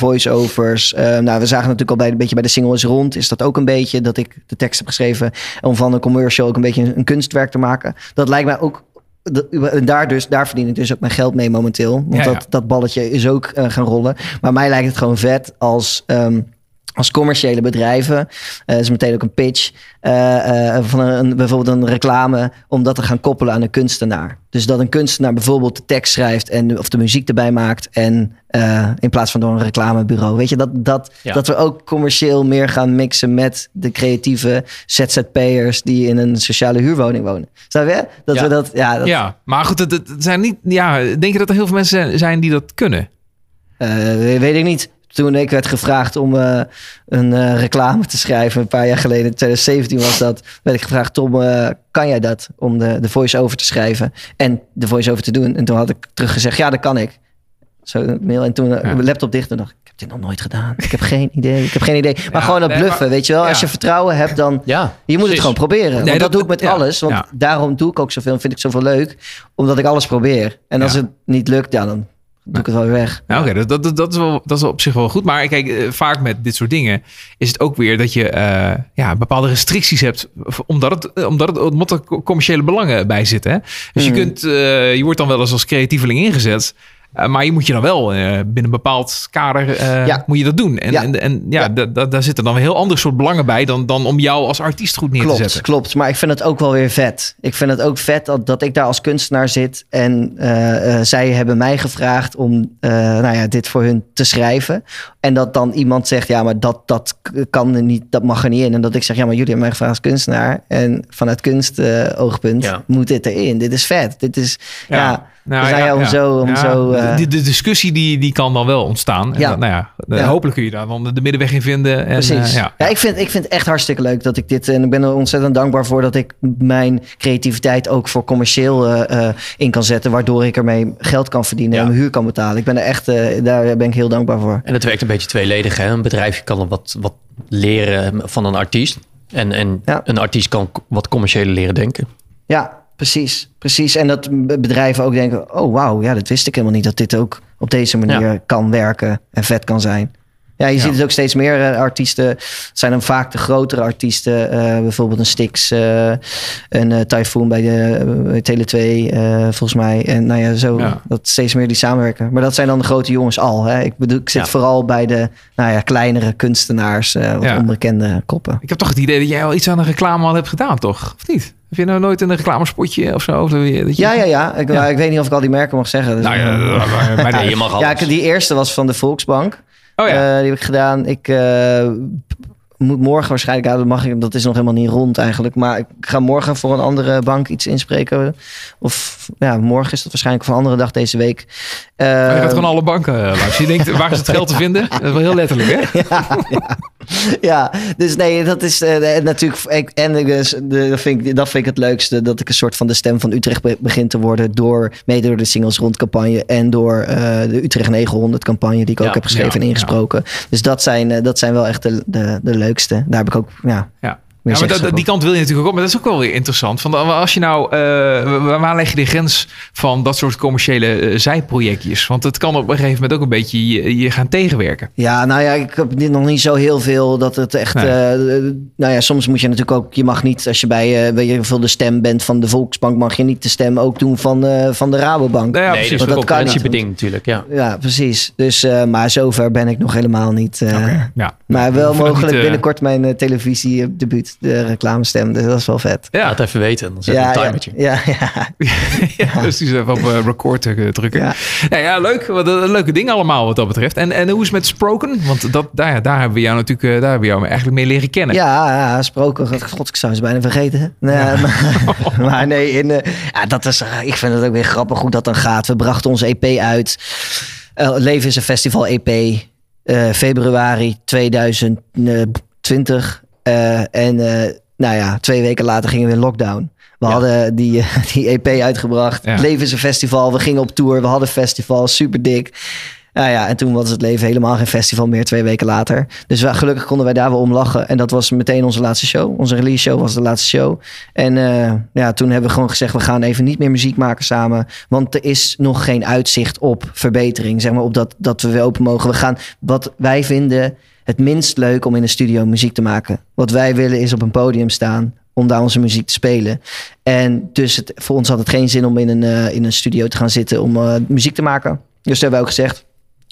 voice-overs. Eh, nou, we zagen natuurlijk al bij, een beetje bij de single is rond, is dat ook een beetje dat ik de tekst heb geschreven om van een commercial ook een beetje een, een kunstwerk te maken. Dat lijkt mij ook. daar, dus, daar verdien ik dus ook mijn geld mee momenteel. Want Ja, ja. Dat, dat balletje is ook eh, gaan rollen. Maar mij lijkt het gewoon vet als, ehm, als commerciële bedrijven. eh is meteen ook een pitch. eh, eh, van een, bijvoorbeeld een reclame. Om dat te gaan koppelen aan een kunstenaar. Dus dat een kunstenaar bijvoorbeeld de tekst schrijft. En, of de muziek erbij maakt. En in plaats van door een reclamebureau. Weet je, dat, dat, Ja. dat we ook commercieel meer gaan mixen met de creatieve ZZP'ers die in een sociale huurwoning wonen. Snap je? Dat Ja. we dat, ja, dat, ja, maar goed, het, het zijn niet. Ja, denk je dat er heel veel mensen zijn- die dat kunnen? Weet ik niet. Toen ik werd gevraagd om eh, een eh, reclame te schrijven, een paar jaar geleden, in 2017 was dat, werd ik gevraagd, Tom, eh, kan jij dat? Om de, de voice-over te schrijven en de voice-over te doen. En toen had ik teruggezegd, ja, dat kan ik. Zo een mail. En toen Ja. laptop dicht en dacht ik, ik heb dit nog nooit gedaan. Ik heb geen idee. Ik heb geen idee. Maar Ja, gewoon dat nee, bluffen, maar- weet je wel. Als je vertrouwen hebt, dan... Ja, Je moet het gewoon proberen. want dat- dat, doe ik met ja, alles. Want ja. daarom doe ik ook zoveel en vind ik zoveel leuk. Omdat ik alles probeer. En als het niet lukt, ja, dan doe ik het wel weer weg. Nou, oké, dat, dat, dat, is wel, dat is op zich wel goed. Maar kijk, eh, vaak met dit soort dingen is het ook weer dat je eh, ja, bepaalde restricties hebt. Omdat, het, eh, omdat, het, omdat er co- commerciële belangen bij zitten. Dus je, kunt, eh, je wordt dan wel eens als creatieveling ingezet. Eh, maar je moet je dan wel eh, binnen een bepaald kader eh, Ja. moet je dat doen. En Ja. en, en, ja, Ja. da- da- daar zitten dan weer heel ander soort belangen bij dan, dan om jou als artiest goed neer te Klopt, zetten. klopt. Maar ik vind het ook wel weer vet. Ik vind het ook vet dat, dat ik daar als kunstenaar zit. En eh, eh, zij hebben mij gevraagd om eh, nou ja, dit voor hun te schrijven. En dat dan iemand zegt, ja, maar dat, dat kan er niet, dat mag er niet in. En dat ik zeg, ja, maar jullie hebben mij gevraagd als kunstenaar. En vanuit kunst eh, oogpunt Ja. moet dit erin. Dit is vet. Dit is, ja, Nou, dus ja, om zo, om Ja, zo eh, de, de discussie die, die kan dan wel ontstaan. En Ja. dan, nou ja, Ja. hopelijk kun je daar dan de middenweg in vinden. En, Precies. eh, ja, ja. ik, vind, ik vind het echt hartstikke leuk dat ik dit... En ik ben er ontzettend dankbaar voor dat ik mijn creativiteit ook voor commercieel eh, eh, in kan zetten. Waardoor ik ermee geld kan verdienen Ja. en mijn huur kan betalen. Ik ben er echt, eh, daar ben ik heel dankbaar voor. En het werkt een beetje tweeledig. Hè? Een bedrijf kan er wat, wat leren van een artiest. En, en Ja. een artiest kan wat commerciële leren denken. Ja, precies. precies. En dat bedrijven ook denken, oh wauw, ja, dat wist ik helemaal niet. Dat dit ook op deze manier Ja. kan werken en vet kan zijn. Ja, je Ja. ziet het ook steeds meer eh, artiesten. Het zijn dan vaak de grotere artiesten. eh, bijvoorbeeld een Styx, eh, een Typhoon bij de bij Tele 2, eh, volgens mij. En nou ja, zo Ja. dat steeds meer die samenwerken. Maar dat zijn dan de grote jongens al. Hè? Ik bedoel, ik zit Ja. vooral bij de nou ja, kleinere kunstenaars, wat onbekende koppen. Ik heb toch het idee dat jij al iets aan een reclame al hebt gedaan, toch? Of niet? Heb je nou nooit een reclamespotje of zo? Of dat je- dat je- Ja, ja, ja. Ik, weet niet of ik al die merken mag zeggen. Dus, Nou ja, [laughs] maar- Nee, je mag alles. ja, die eerste was van de Volksbank. Oh ja. Eh, die heb ik gedaan. Ik eh, moet morgen waarschijnlijk, ja, dat mag ik, dat is nog helemaal niet rond eigenlijk. Maar ik ga morgen voor een andere bank iets inspreken. Of ja, morgen is dat waarschijnlijk voor een andere dag deze week. Eh, Maar je gaat gewoon alle banken eh, langs. Je denkt, waar is het geld te vinden? [laughs] Dat is wel heel letterlijk, hè? [laughs] ja, dus nee, dat is eh, natuurlijk. ik- En ik, dus, de, dat, vind ik, dat vind ik het leukste. Dat ik een soort van de stem van Utrecht be- begin te worden. Door, mede door de singles rond campagne. En door eh, de Utrecht 900 campagne. Die ik ook heb geschreven en ingesproken. Dus dat zijn, eh, dat zijn wel echt de, de, de leukste. Daar heb ik ook. Ja, Ja. Ja, maar dat, die kant wil je natuurlijk ook op. Maar dat is ook wel weer interessant. Van, als je nou, eh, waar leg je de grens van dat soort commerciële eh, zijprojectjes? Want het kan op een gegeven moment ook een beetje je, je gaan tegenwerken. Ja, nou ja, ik heb dit nog niet zo heel veel dat het echt. Nee. eh, nou ja, soms moet je natuurlijk ook. Je mag niet, als je bij eh, weet je veel de stem bent van de Volksbank, mag je niet de stem ook doen van, eh, van de Rabobank. Nou ja, nee, precies. dat dat een kan niet. concurrentiebeding natuurlijk, ja. Ja, precies. Dus, eh, maar zover ben ik nog helemaal niet. eh, Oké, ja. Maar We wel mogelijk niet, binnenkort mijn eh, televisiedebuut, de reclamestem. Dus dat is wel vet. Ja, Laat even weten, dan zet ja, een ja, timertje. ja, ja. [laughs] ja, dus die even op eh, record eh, drukken. Ja. Ja. Ja, leuk. Wat een leuke ding allemaal wat dat betreft. En, en hoe is het met Sproken? Want dat, daar, daar hebben we jou natuurlijk eh, daar hebben we jou eigenlijk mee leren kennen. Ja, ja, gesproken. God, ik zou het bijna vergeten. Nee, maar, [laughs] maar nee, in, eh, ja, dat is, eh, ik vind het ook weer grappig hoe dat dan gaat. We brachten onze EP uit. Eh, Leven is een festival EP. eh, februari 2020. Eh, en eh, nou ja, twee weken later gingen we in lockdown. We Ja. hadden die, eh, [laughs] die EP uitgebracht. Ja. Leven is een festival. We gingen op tour. We hadden festival. Super dik. Nou ja, en toen was het leven helemaal geen festival meer, twee weken later. Dus we, gelukkig konden wij daar wel om lachen. En dat was meteen onze laatste show. Onze release show was de laatste show. En ja, toen hebben we gewoon gezegd, we gaan even niet meer muziek maken samen. Want er is nog geen uitzicht op verbetering. Zeg maar op dat, dat we weer open mogen. We gaan, wat wij vinden het minst leuk om in een studio muziek te maken. Wat wij willen is op een podium staan om daar onze muziek te spelen. En dus het, voor ons had het geen zin om in een, eh, in een studio te gaan zitten om eh, muziek te maken. Dus hebben we ook gezegd,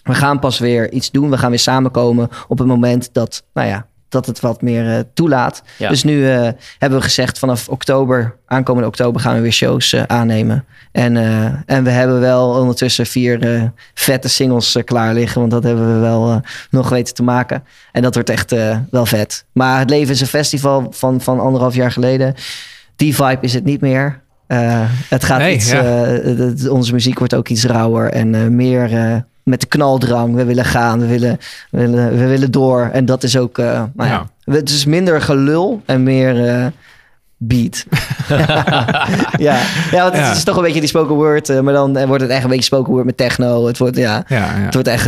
we gaan pas weer iets doen. We gaan weer samenkomen op het moment dat, nou ja, dat het wat meer eh, toelaat. Ja. Dus nu eh, hebben we gezegd vanaf oktober, aankomende oktober, gaan we weer shows eh, aannemen. En, en we hebben wel ondertussen vier vette singles klaar liggen. Want dat hebben we wel nog weten te maken. En dat wordt echt wel vet. Maar het leven is een festival van, van anderhalf jaar geleden. Die vibe is het niet meer. Het gaat Nee, iets, ja. onze muziek wordt ook iets rauwer en meer met de knaldrang. We willen gaan, we willen, we willen, we willen door. En dat is ook, eh, nou ja. het is minder gelul en meer eh, beat. [laughs] ja. ja, want het Ja. is toch een beetje die spoken word, eh, maar dan wordt het echt een beetje spoken word met techno. Het wordt, ja, Ja, ja. het wordt echt,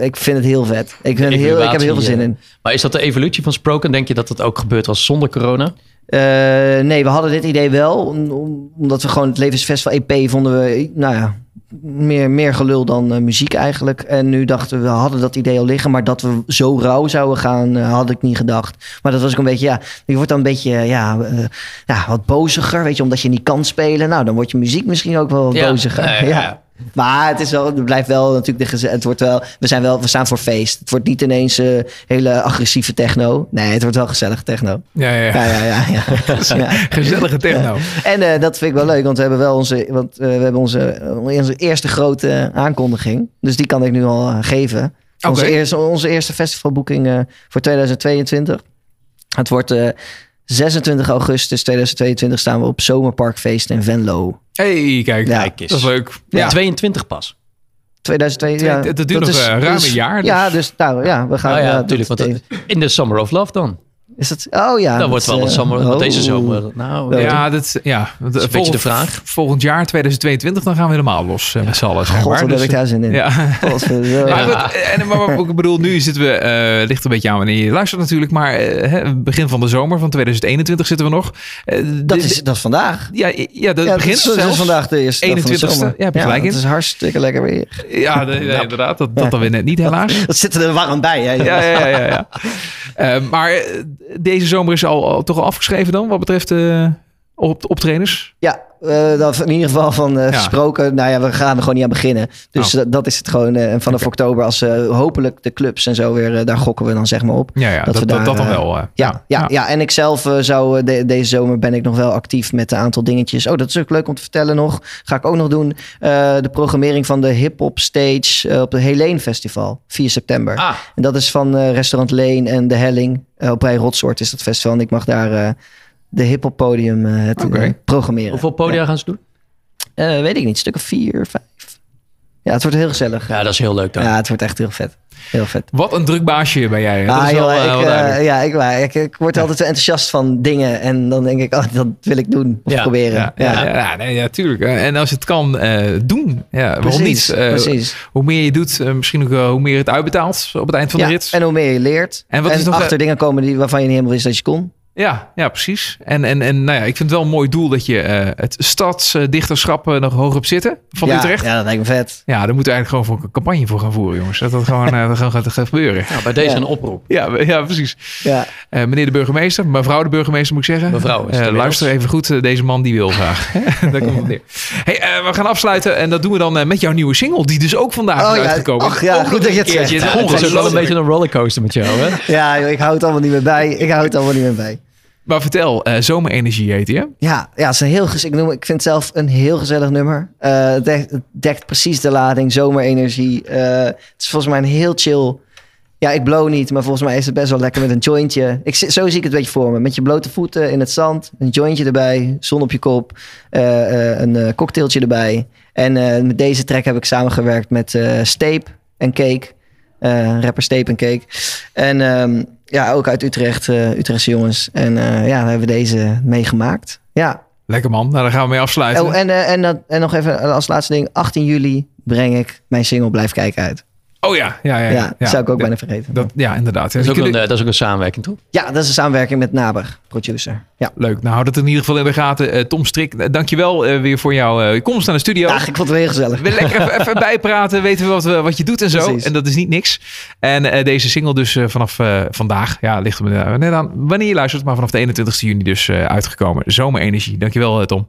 ik vind het heel vet. Ik, ben heel, ik heb er heel veel zin in. Maar is dat de evolutie van Sproken? Denk je dat dat ook gebeurd was zonder corona? Eh, nee, we hadden dit idee wel. om- om- Omdat we gewoon het Levensfestival EP vonden we, nou ja, meer, meer gelul dan eh, muziek eigenlijk. En nu dachten we, we hadden dat idee al liggen. Maar dat we zo rauw zouden gaan, eh, had ik niet gedacht. Maar dat was ook een beetje, ja, je wordt dan een beetje, ja, ja, wat boziger. Weet je, omdat je niet kan spelen. Nou, dan wordt je muziek misschien ook wel wat Ja. boziger. [laughs] Ja. Maar het is wel, het blijft wel natuurlijk de Het wordt wel, we zijn wel, we staan voor feest. Het wordt niet ineens eh, hele agressieve techno. Nee, het wordt wel gezellige techno. Ja, ja, ja. Ja, ja, ja. ja. [laughs] ja. Gezellige techno. En eh, dat vind ik wel leuk, want we hebben wel onze, want, eh, we hebben onze, onze eerste grote aankondiging. Dus die kan ik nu al geven. Onze, eerste, onze eerste festivalboeking voor 2022. Het wordt 26 augustus 2022 staan we op Zomerparkfeest in Venlo. hey, kijk. Ja. kijk eens. Dat is leuk. Ja. 22 pas. 2022, Het- het duurt nog, eh, ruim een jaar, dus- Ja, dus nou ja, we gaan... Ah ja, natuurlijk. in de Summer of Love dan. Is dat, oh ja. dat dat wordt wel is, een eh, want deze oh. zomer. Nou, Ja, dat, ja. Dat een beetje de vraag. Volgend jaar, 2022, dan gaan we helemaal los eh, met z'n allen. God, Dus, heb ik daar zin in. Ja. [laughs] Maar, goed, en, maar, maar ik bedoel, nu zitten we, eh ligt een beetje aan wanneer je luistert natuurlijk, maar eh, hè, begin van de zomer van 2021 zitten we nog. Eh, Dat de- is, dat is vandaag. ja, ja, dat Ja, begint dat is, dat is zelfs. vandaag de eerste dag van de 21ste. zomer. Ja, heb je gelijk in. Het is hartstikke lekker weer. Ja, inderdaad. Dat, dat dan weer net niet, helaas. [laughs] Dat zit er warm bij, hè? Ja, ja, ja. ja, ja. Eh, maar eh, deze zomer is al, toch al afgeschreven dan, wat betreft eh op, optredens? Ja, eh, dat in ieder geval van eh, Ja. versproken. Nou ja, we gaan er gewoon niet aan beginnen. Dus Oh. dat is het gewoon. eh, en vanaf oktober, als hopelijk de clubs en zo weer, daar gokken we dan zeg maar op. Ja, ja dat, we dat, daar, dat dan wel. eh, Ja, ja, ja. en ik zelf zou de- deze zomer ben ik nog wel actief met een aantal dingetjes. Oh, dat is ook leuk om te vertellen nog. Ga ik ook nog doen. De programmering van de hip-hop stage op het Helene Festival, 4 september. Ah, En dat is van restaurant Leen en De Helling. Op Rij Rotsoort is dat festival. En ik mag daar de hip-hop podium eh, het eh, programmeren. hoeveel podia gaan ze doen? Eh, weet ik niet, een stuk of vier, vijf. Ja, het wordt heel gezellig. Ja, Ja, dat is heel leuk dan. het wordt echt heel vet. Heel vet. Wat een druk baasje ben jij. hè? Dat Ah, is wel, joh, eh, ik, ja, ik, ik, ik word altijd zo enthousiast van dingen. En dan denk ik, oh, dat wil ik doen of Ja, proberen. Ja, ja, ja, nee, ja, tuurlijk. En als je het kan, eh, doen. Ja, waarom precies. niet? Eh, precies. Hoe meer je doet, eh, misschien ook hoe meer het uitbetaalt op het eind van Ja, de rit. en hoe meer je leert. En En, wat is nog, achter dingen komen die, waarvan je niet helemaal wist dat je kon. Ja, ja, precies. En, en, en nou ja, ik vind het wel een mooi doel dat je eh, het stadsdichterschap eh, nog hoog op zitten van ja, Utrecht. Ja. Ja, dat lijkt me vet. daar moeten we eigenlijk gewoon voor een campagne voor gaan voeren, jongens. Dat dat gewoon, eh, dat gewoon gaat, gaat gebeuren. Nou, bij deze Ja. een oproep. Ja, ja precies. Ja. Eh, meneer de burgemeester, mevrouw de burgemeester moet ik zeggen. Mevrouw luister even goed, deze man die wil graag. [laughs] Daar komt het neer. Hey, we gaan afsluiten en dat doen we dan met jouw nieuwe single, die dus ook vandaag Oh is ja, uitgekomen. ach ja, goed dat je het zegt. Het is wel een beetje een rollercoaster met jou, hè? Ja, joh, ik hou het allemaal niet meer bij. Ik hou het allemaal niet meer bij. Maar vertel, eh, zomerenergie heet hè? Ja, ja het is een heel, ik, noem, ik vind het zelf een heel gezellig nummer. Eh, het, dekt, precies de lading, zomerenergie. Eh, het is volgens mij een heel chill... Ja, ik blow niet, maar volgens mij is het best wel lekker met een jointje. Ik, zo zie ik het een beetje voor me. Met je blote voeten in het zand, een jointje erbij, zon op je kop, een cocktailtje erbij. En met deze track heb ik samengewerkt met Steep en Cake. Rapper Steep en Cake. En ehm, ja, ook uit Utrecht, eh, Utrechtse jongens. En eh, ja, daar hebben we deze meegemaakt. Ja, Lekker man, nou, daar gaan we mee afsluiten. Oh, en, eh, en, dat- en nog even als laatste ding. 18 juli breng ik mijn single Blijf Kijken uit. Oh ja, ja, ja. Ja, dat zou ik ook Ja, bijna vergeten. Dat, ja, inderdaad. Dat is, ook Je kunt- een, eh, dat is ook een samenwerking, toch? Ja, dat is een samenwerking met Naber, producer. Ja. Leuk, nou houd het in ieder geval in de gaten. Eh, Tom Strik, eh, dankjewel eh, weer voor jouw eh, komst naar de studio. ja, ik vond het wel heel gezellig. We lekker even, even [laughs] bijpraten, weten we wat, wat je doet en zo. Precies. En dat is niet niks. En eh, deze single dus eh, vanaf eh, vandaag, ja, ligt er net aan wanneer je luistert, maar vanaf de 21ste juni dus eh, uitgekomen. Zomerenergie. Dankjewel eh, Tom.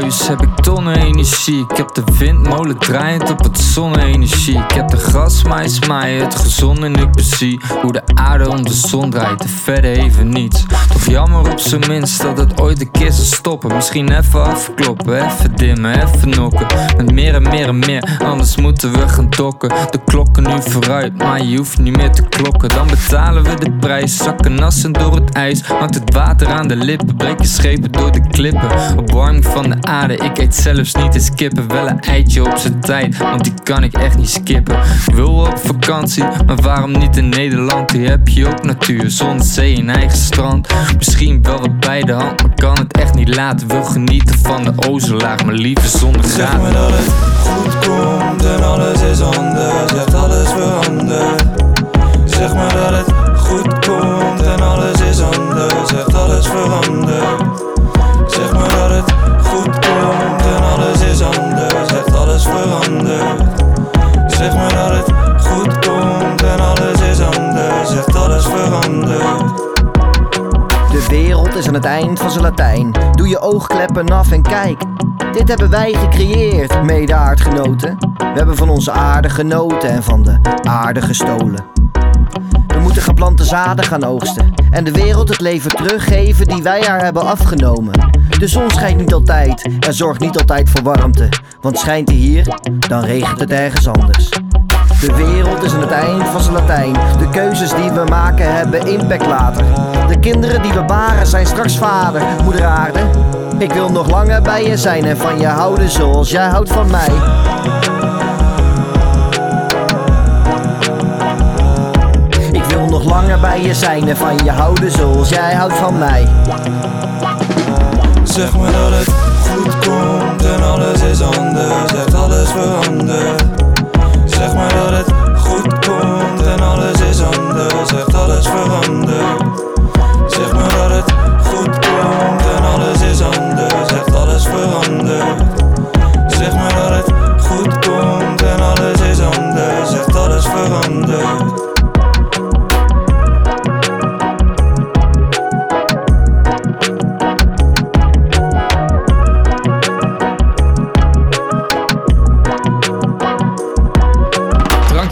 Huis heb ik tonnen energie. Ik heb de windmolen draaiend op het zonne-energie. Ik heb de grasmaais maaien, het gezond en ik hoe de aarde om de zon draait. En verder even niets. Toch jammer op zijn minst dat het ooit een keer zal stoppen. Misschien even afkloppen, even dimmen, even nokken. Met meer en meer en meer, anders moeten we gaan dokken. De klokken nu vooruit, maar je hoeft niet meer te klokken. Dan betalen we de prijs, zakken nassen door het ijs. Hangt het water aan de lippen, breken schepen door de klippen. Opwarming van de aarde, ik eet zelfs niet eens kippen. Wel een eitje op zijn tijd, want die kan ik echt niet skippen. Wil op vakantie, maar waarom niet in Nederland? Hier heb je ook natuur, zon, zee en eigen strand. Misschien wel wat bij de hand, maar kan het echt niet laten. Wil genieten van de ozonlaag, maar liever zonder Zeg graad. me dat het goed komt en alles is anders, echt alles verandert. Zeg me dat het goed komt en alles is anders, echt alles verandert. Zeg me dat het is aan het eind van zijn Latijn. Doe je oogkleppen af en kijk. Dit hebben wij gecreëerd, mede aardgenoten. We hebben van onze aarde genoten en van de aarde gestolen. We moeten geplante zaden gaan oogsten. En de wereld het leven teruggeven die wij haar hebben afgenomen. De zon schijnt niet altijd en zorgt niet altijd voor warmte. Want schijnt hij hier, dan regent het ergens anders. De wereld is aan het eind van zijn Latijn. De keuzes die we maken hebben impact later. De kinderen die we baren zijn straks vader, moeder aarde. Ik wil nog langer bij je zijn en van je houden zoals jij houdt van mij. Ik wil nog langer bij je zijn en van je houden zoals jij houdt van mij. Zeg me dat het goed komt en alles is anders, echt alles verandert. Me dat het goed komt en alles is anders, echt alles verandert.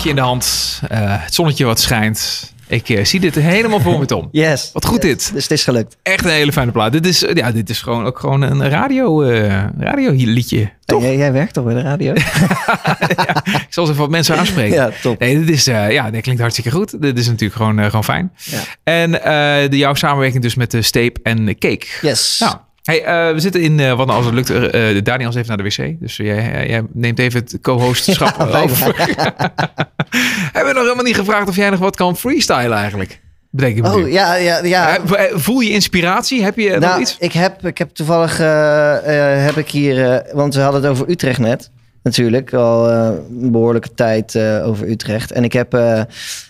In de hand. eh, het zonnetje wat schijnt. Ik eh, zie dit helemaal voor me, Tom. [laughs] Yes. Wat goed Yes. dit. Dus het is gelukt. Echt een hele fijne plaat. Dit is, eh, ja, dit is gewoon ook gewoon een radio, eh radio liedje. Toch? Jij, jij werkt toch bij de radio? [laughs] Ik zal even wat mensen [laughs] aanspreken. ja, top. Nee, dit, is, ja, dit klinkt hartstikke goed. Dit is natuurlijk gewoon, gewoon fijn. Ja. En de, jouw samenwerking dus met de Steep en de Cake. Yes. Nou, hey, eh, we zitten in, eh, wat nou als het lukt, eh, Daniel is even naar de wc. Dus jij, jij neemt even het co-hostschap [laughs] Ja, over. [laughs] Hebben we nog helemaal niet gevraagd of jij nog wat kan freestylen eigenlijk? Bedenk ik me Oh, nu. ja, ja, ja. Voel je inspiratie? Heb je nog Nou, iets? ik heb, ik heb toevallig heb ik hier, want we hadden het over Utrecht net, natuurlijk, al een behoorlijke tijd over Utrecht. En ik heb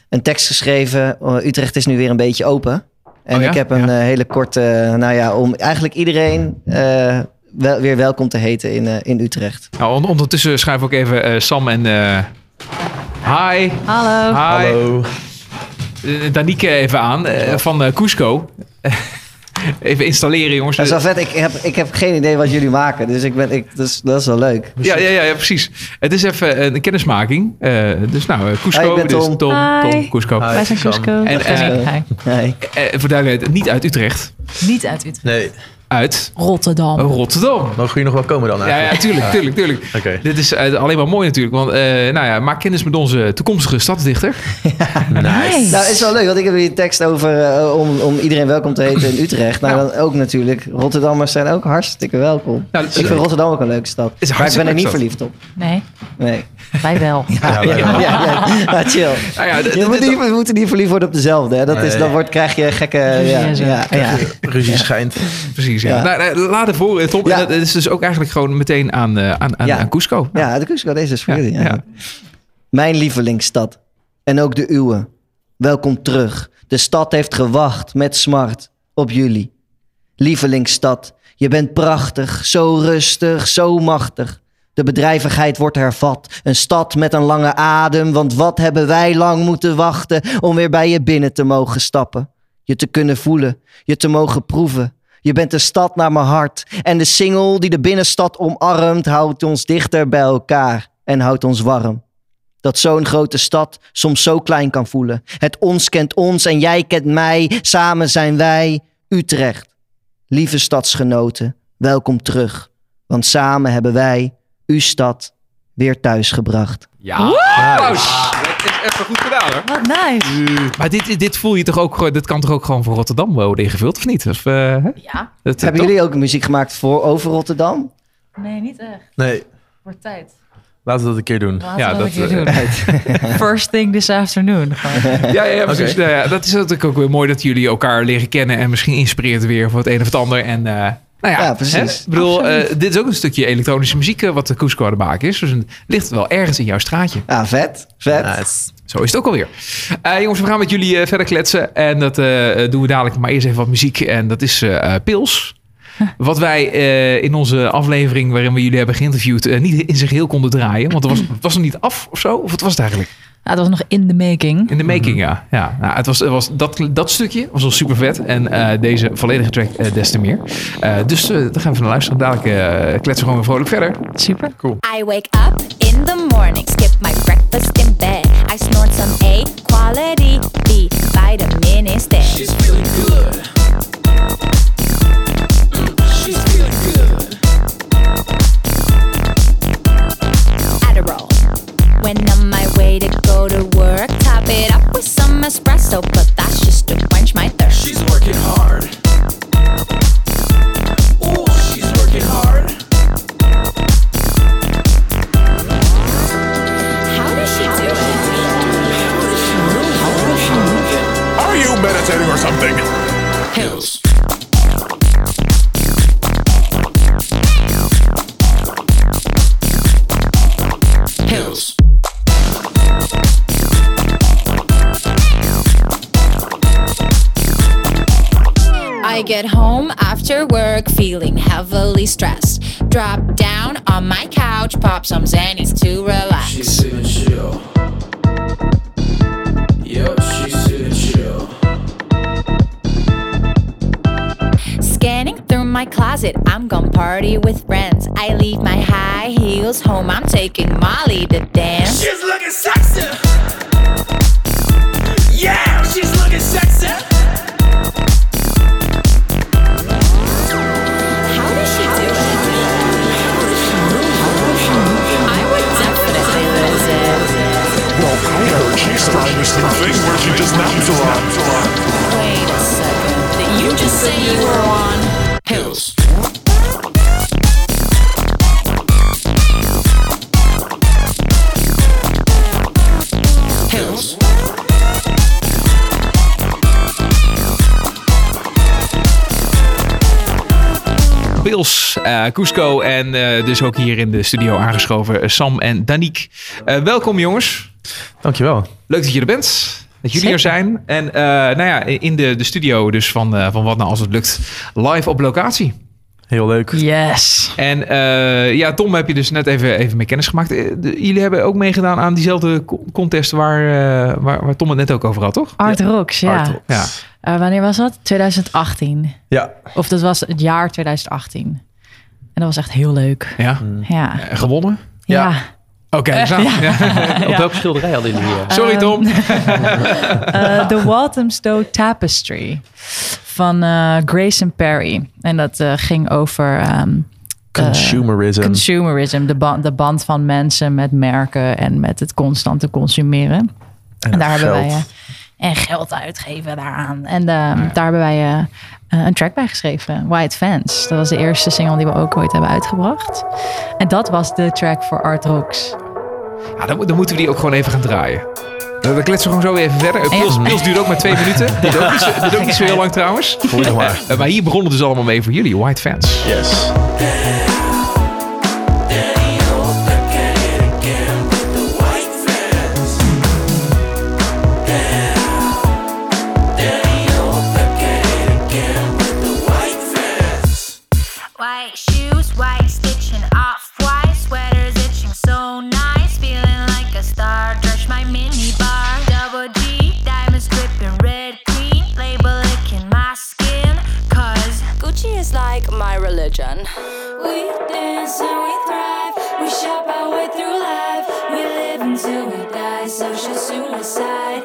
een tekst geschreven. Oh, Utrecht is nu weer een beetje open. En Oh ja? ik heb een Ja. eh, hele korte, nou ja, om eigenlijk iedereen eh, wel, weer welkom te heten in, eh, in Utrecht. Nou, on- ondertussen schuif ook even eh, Sam en... eh hi. Hallo. Hi. Hallo. Eh, Danique even aan eh, van eh, Cusco. Even installeren, jongens. Dat is wel vet. Ik heb, ik heb geen idee wat jullie maken, dus ik ben, ik, dus, dat is wel leuk. Ja, ja, ja, ja, precies. Het is even een kennismaking. Eh, dus nou, eh, Cusco. Hi, ik ben dus Tom. Tom, Hi. Tom, Cusco. Hi. Wij zijn. Cusco. En. Nee. Eh, voor duidelijkheid, niet uit Utrecht. Niet uit Utrecht. Nee, Uit Rotterdam. Rotterdam. mogen we hier nog wel komen dan Ja, eigenlijk? ja, tuurlijk, tuurlijk, tuurlijk. Oké. Dit is eh, alleen maar mooi natuurlijk. Want, eh, nou ja, maak kennis met onze toekomstige stadsdichter. [laughs] Nice. Nou, is wel leuk, want ik heb hier een tekst over eh, om, om iedereen welkom te heten in Utrecht. Nou, Nou. dan ook natuurlijk. Rotterdammers zijn ook hartstikke welkom. Nou, ik vind Rotterdam ook een leuke stad. Maar ik ben er niet verliefd op. Nee, Nee. [laughs] wij wel. Ja, wij Ja, ja, ja. Maar chill. Nou ja, d- Je d- moet d- niet, we moeten niet verliefd worden op dezelfde. Hè. Dat is, dan wordt, krijg je gekke... Ja, Ja, zo. ja, ja. Ruzie schijnt. Precies, ja. Ja. Nou, eh, laat het voor, Tom. Dat is dus ook eigenlijk gewoon meteen aan, eh, aan, aan, Ja. aan Cusco. Ja, de Cusco, deze is voor Ja, jullie. Ja. ja. Mijn lievelingsstad. En ook de uwe. Welkom terug. De stad heeft gewacht met smart op jullie. Lievelingsstad, je bent prachtig, zo rustig, zo machtig. De bedrijvigheid wordt hervat. Een stad met een lange adem, want wat hebben wij lang moeten wachten om weer bij je binnen te mogen stappen. Je te kunnen voelen, je te mogen proeven. Je bent de stad naar mijn hart. En de singel die de binnenstad omarmt, houdt ons dichter bij elkaar en houdt ons warm. Dat zo'n grote stad soms zo klein kan voelen. Het ons kent ons en jij kent mij. Samen zijn wij Utrecht. Lieve stadsgenoten, welkom terug. Want samen hebben wij uw stad weer thuis gebracht. Ja. Applaus. Dat is even goed gedaan hoor. Wat nice. Maar dit, dit voel je toch ook, dit kan toch ook gewoon voor Rotterdam worden ingevuld, of niet? Of, eh, hè? Ja. Dat, Hebben toch? jullie ook muziek gemaakt voor over Rotterdam? Nee, niet echt. Nee, Wordt tijd. laten we dat een keer doen. Laten Ja, we dat keer doen. [laughs] [laughs] First thing this afternoon. Gewoon. Ja, ja, precies. Nou ja, dat is natuurlijk ook weer mooi dat jullie elkaar leren kennen en misschien inspireert weer voor het een of het ander. En, eh, nou ja, Ja, precies. hè? Ik bedoel, eh, dit is ook een stukje elektronische muziek eh, wat de Cusco aan de maken is. Dus het ligt wel ergens in jouw straatje. Ah, vet. Vet. Nice. Zo is het ook alweer. Eh jongens, we gaan met jullie eh, verder kletsen. En dat eh, doen we dadelijk. Maar eerst even wat muziek. En dat is Pils. Wat wij eh, in onze aflevering waarin we jullie hebben geïnterviewd... eh, niet in zijn geheel konden draaien. Want het was, het was nog niet af of zo. Of wat was het eigenlijk? Ja, het was nog in the making. In de making, ja. ja nou, het was, het was, dat, dat stukje was al super vet. En eh, deze volledige track eh, des te meer. Eh, dus eh daar gaan we van luisteren. Dadelijk kletsen we gewoon weer vrolijk verder. Super. I wake up in the morning, skip my breakfast in bed. I snort some A quality B vitamin instead. She's feeling good. She's feeling good. Adderall. When on my way to go to work, top it up with some espresso, but that's just to quench my thirst. She's working hard. Ooh, she's working hard. How does she do it? How does she move? Are you meditating or something? Pills. Pills. I get home after work feeling heavily stressed. Drop down on my couch, pop some Xannies to relax. She's sitting chill. Yup, she's sitting chill. Scanning through my closet, I'm gonna party with friends. I leave my high heels home, I'm taking Molly to dance. She's looking sexy. time a lot. Wait a second. Did you just say you were on pills? Pills. Pils, eh, Cusco en eh, dus ook hier in de studio aangeschoven eh, Sam en Danique. Eh, welkom jongens. Dankjewel. Leuk dat je er bent. Dat jullie er zijn. En eh, nou ja, in de, de studio dus van, eh, van Wat Nou Als Het Lukt. Live op locatie. Heel leuk. Yes. En eh, ja, Tom heb je dus net even, even mee kennis gemaakt. De- jullie hebben ook meegedaan aan diezelfde co- contest waar, eh, waar, waar Tom het net ook over had, toch? Art Rocks, ja. Art Rocks. Ja. Eh, wanneer was dat? 2018. Ja. Of dat was het jaar 2018. En dat was echt heel leuk. Ja. Ja. Gewonnen? Ja. Oké, Echt? nou, Ja. ja. [laughs] Op welke schilderij hadden jullie hier? Sorry Tom. [laughs] Eh, The [laughs] Walthamstow Tapestry van eh, Grayson Perry. En dat eh, ging over ehm, Consumerism. consumerism. De, ba- de band van mensen met merken en met het constante consumeren. En, daar hebben wij... en geld uitgeven daaraan. En eh, daar hebben wij eh, eh, een track bij geschreven. White Fans. Dat was de eerste single die we ook ooit hebben uitgebracht. En dat was de track voor Art Rocks. Ja, dan, dan moeten we die ook gewoon even gaan draaien. Dan dan kletsen we gewoon zo even verder. Pils, Pils duurt ook maar twee minuten. [laughs] Duurt ook niet zo, duurt ook niet zo heel lang trouwens. Maar. Eh, maar hier begon het dus allemaal mee voor jullie, White Fans. Yes. Religion. We dance and we thrive, we shop our way through life, we live until we die. Social suicide,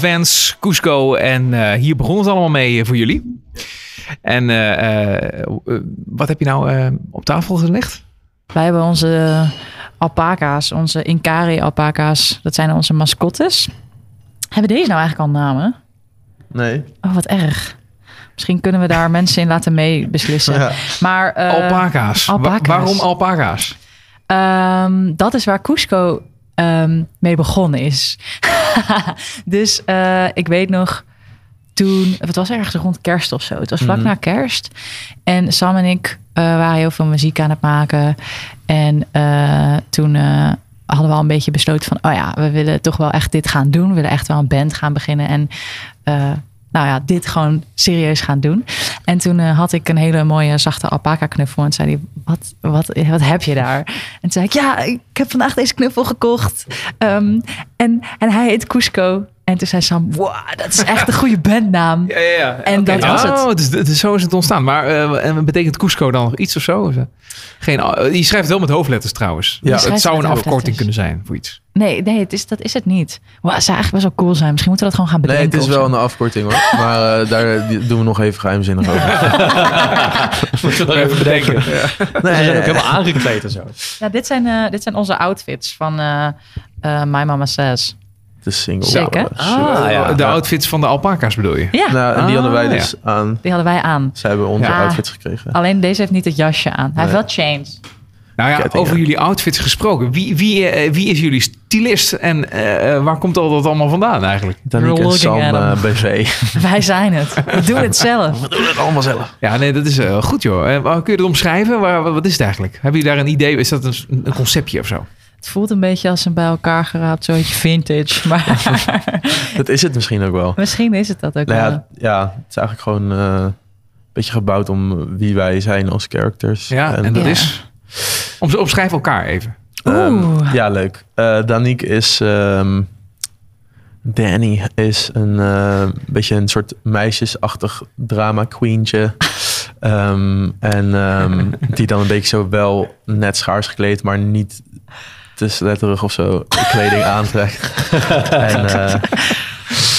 Vans, Cusco en eh, hier begon het allemaal mee eh, voor jullie. En eh, wat heb je nou eh, op tafel gelegd? Wij hebben onze alpaca's, onze Inkari alpaca's. Dat zijn onze mascottes. Hebben deze nou eigenlijk al namen? Nee. Oh, wat erg. Misschien kunnen we daar [laughs] mensen in laten meebeslissen. Ja. Maar, eh, alpaca's. Wa- alpaca's. waarom alpaca's? Ehm, dat is waar Cusco ehm, mee begonnen is. [laughs] dus eh, ik weet nog toen, het was ergens rond kerst of zo. Het was vlak Mhm. na kerst. En Sam en ik eh, waren heel veel muziek aan het maken. En eh, toen hadden we al een beetje besloten van, oh ja, we willen toch wel echt dit gaan doen. We willen echt wel een band gaan beginnen. En nou ja, dit gewoon serieus gaan doen. En toen eh, had ik een hele mooie zachte alpaca knuffel. En zei hij, wat, wat, wat heb je daar? En toen zei ik, ja, ik heb vandaag deze knuffel gekocht. Ehm, en, en hij heet Cusco. En toen zei Sam, wow, dat is echt een goede bandnaam. [laughs] Ja, ja, ja. En dat was het. Oh, dus, dus zo is het ontstaan. Maar eh, en betekent Cusco dan nog iets of zo? Eh, Geen, eh, je schrijft wel met hoofdletters trouwens. Je Ja, het zou een afkorting kunnen zijn voor iets. Nee, nee het is, dat is het niet. Wow, het zou eigenlijk best wel cool zijn. Misschien moeten we dat gewoon gaan Nee, bedenken. het is wel zo. een afkorting hoor. [laughs] Maar eh, daar doen we nog even geheimzinnig over. [laughs] Moeten we nog even bedenken. Nee, Ze zijn ook helemaal aangekleed en zo. Ja, dit zijn, eh, dit zijn onze outfits van eh, eh, My Mama Says. De single. Hè? Ah, ja. De outfits van de alpaca's bedoel je? Ja, Nou, en die hadden wij Ah, dus aan. die hadden wij aan. Zij hebben onze Ja. outfits gekregen. Alleen deze heeft niet het jasje aan. Hij heeft wel chains. Nou ja, over jullie outfits gesproken. Wie, wie, eh, wie is jullie stylist en eh, eh, waar komt al dat allemaal vandaan eigenlijk? Danique en Sam BV. [laughs] Wij zijn het. We doen het zelf. [laughs] We doen het allemaal zelf. Ja, nee, dat is eh, goed joh. Kun je dat omschrijven? Waar, wat is het eigenlijk? Hebben jullie daar een idee? Is dat een, een conceptje of zo? Het voelt een beetje als een bij elkaar geraapt zoietje vintage. [laughs] Maar [laughs] Dat is het misschien ook wel. misschien is het dat ook Nou wel. ja, ja, het is eigenlijk gewoon eh, een beetje gebouwd om wie wij zijn als characters. Ja, en, dat Ja. is... Om, omschrijf elkaar even. Oeh. ja, leuk. Eh Danique is... ehm, Danny is een eh, beetje een soort meisjesachtig drama queentje. [laughs] Ehm, en ehm, die dan een beetje zo wel net schaars gekleed, maar niet te sletterig of zo kleding [laughs] aantrekt. [laughs] en eh,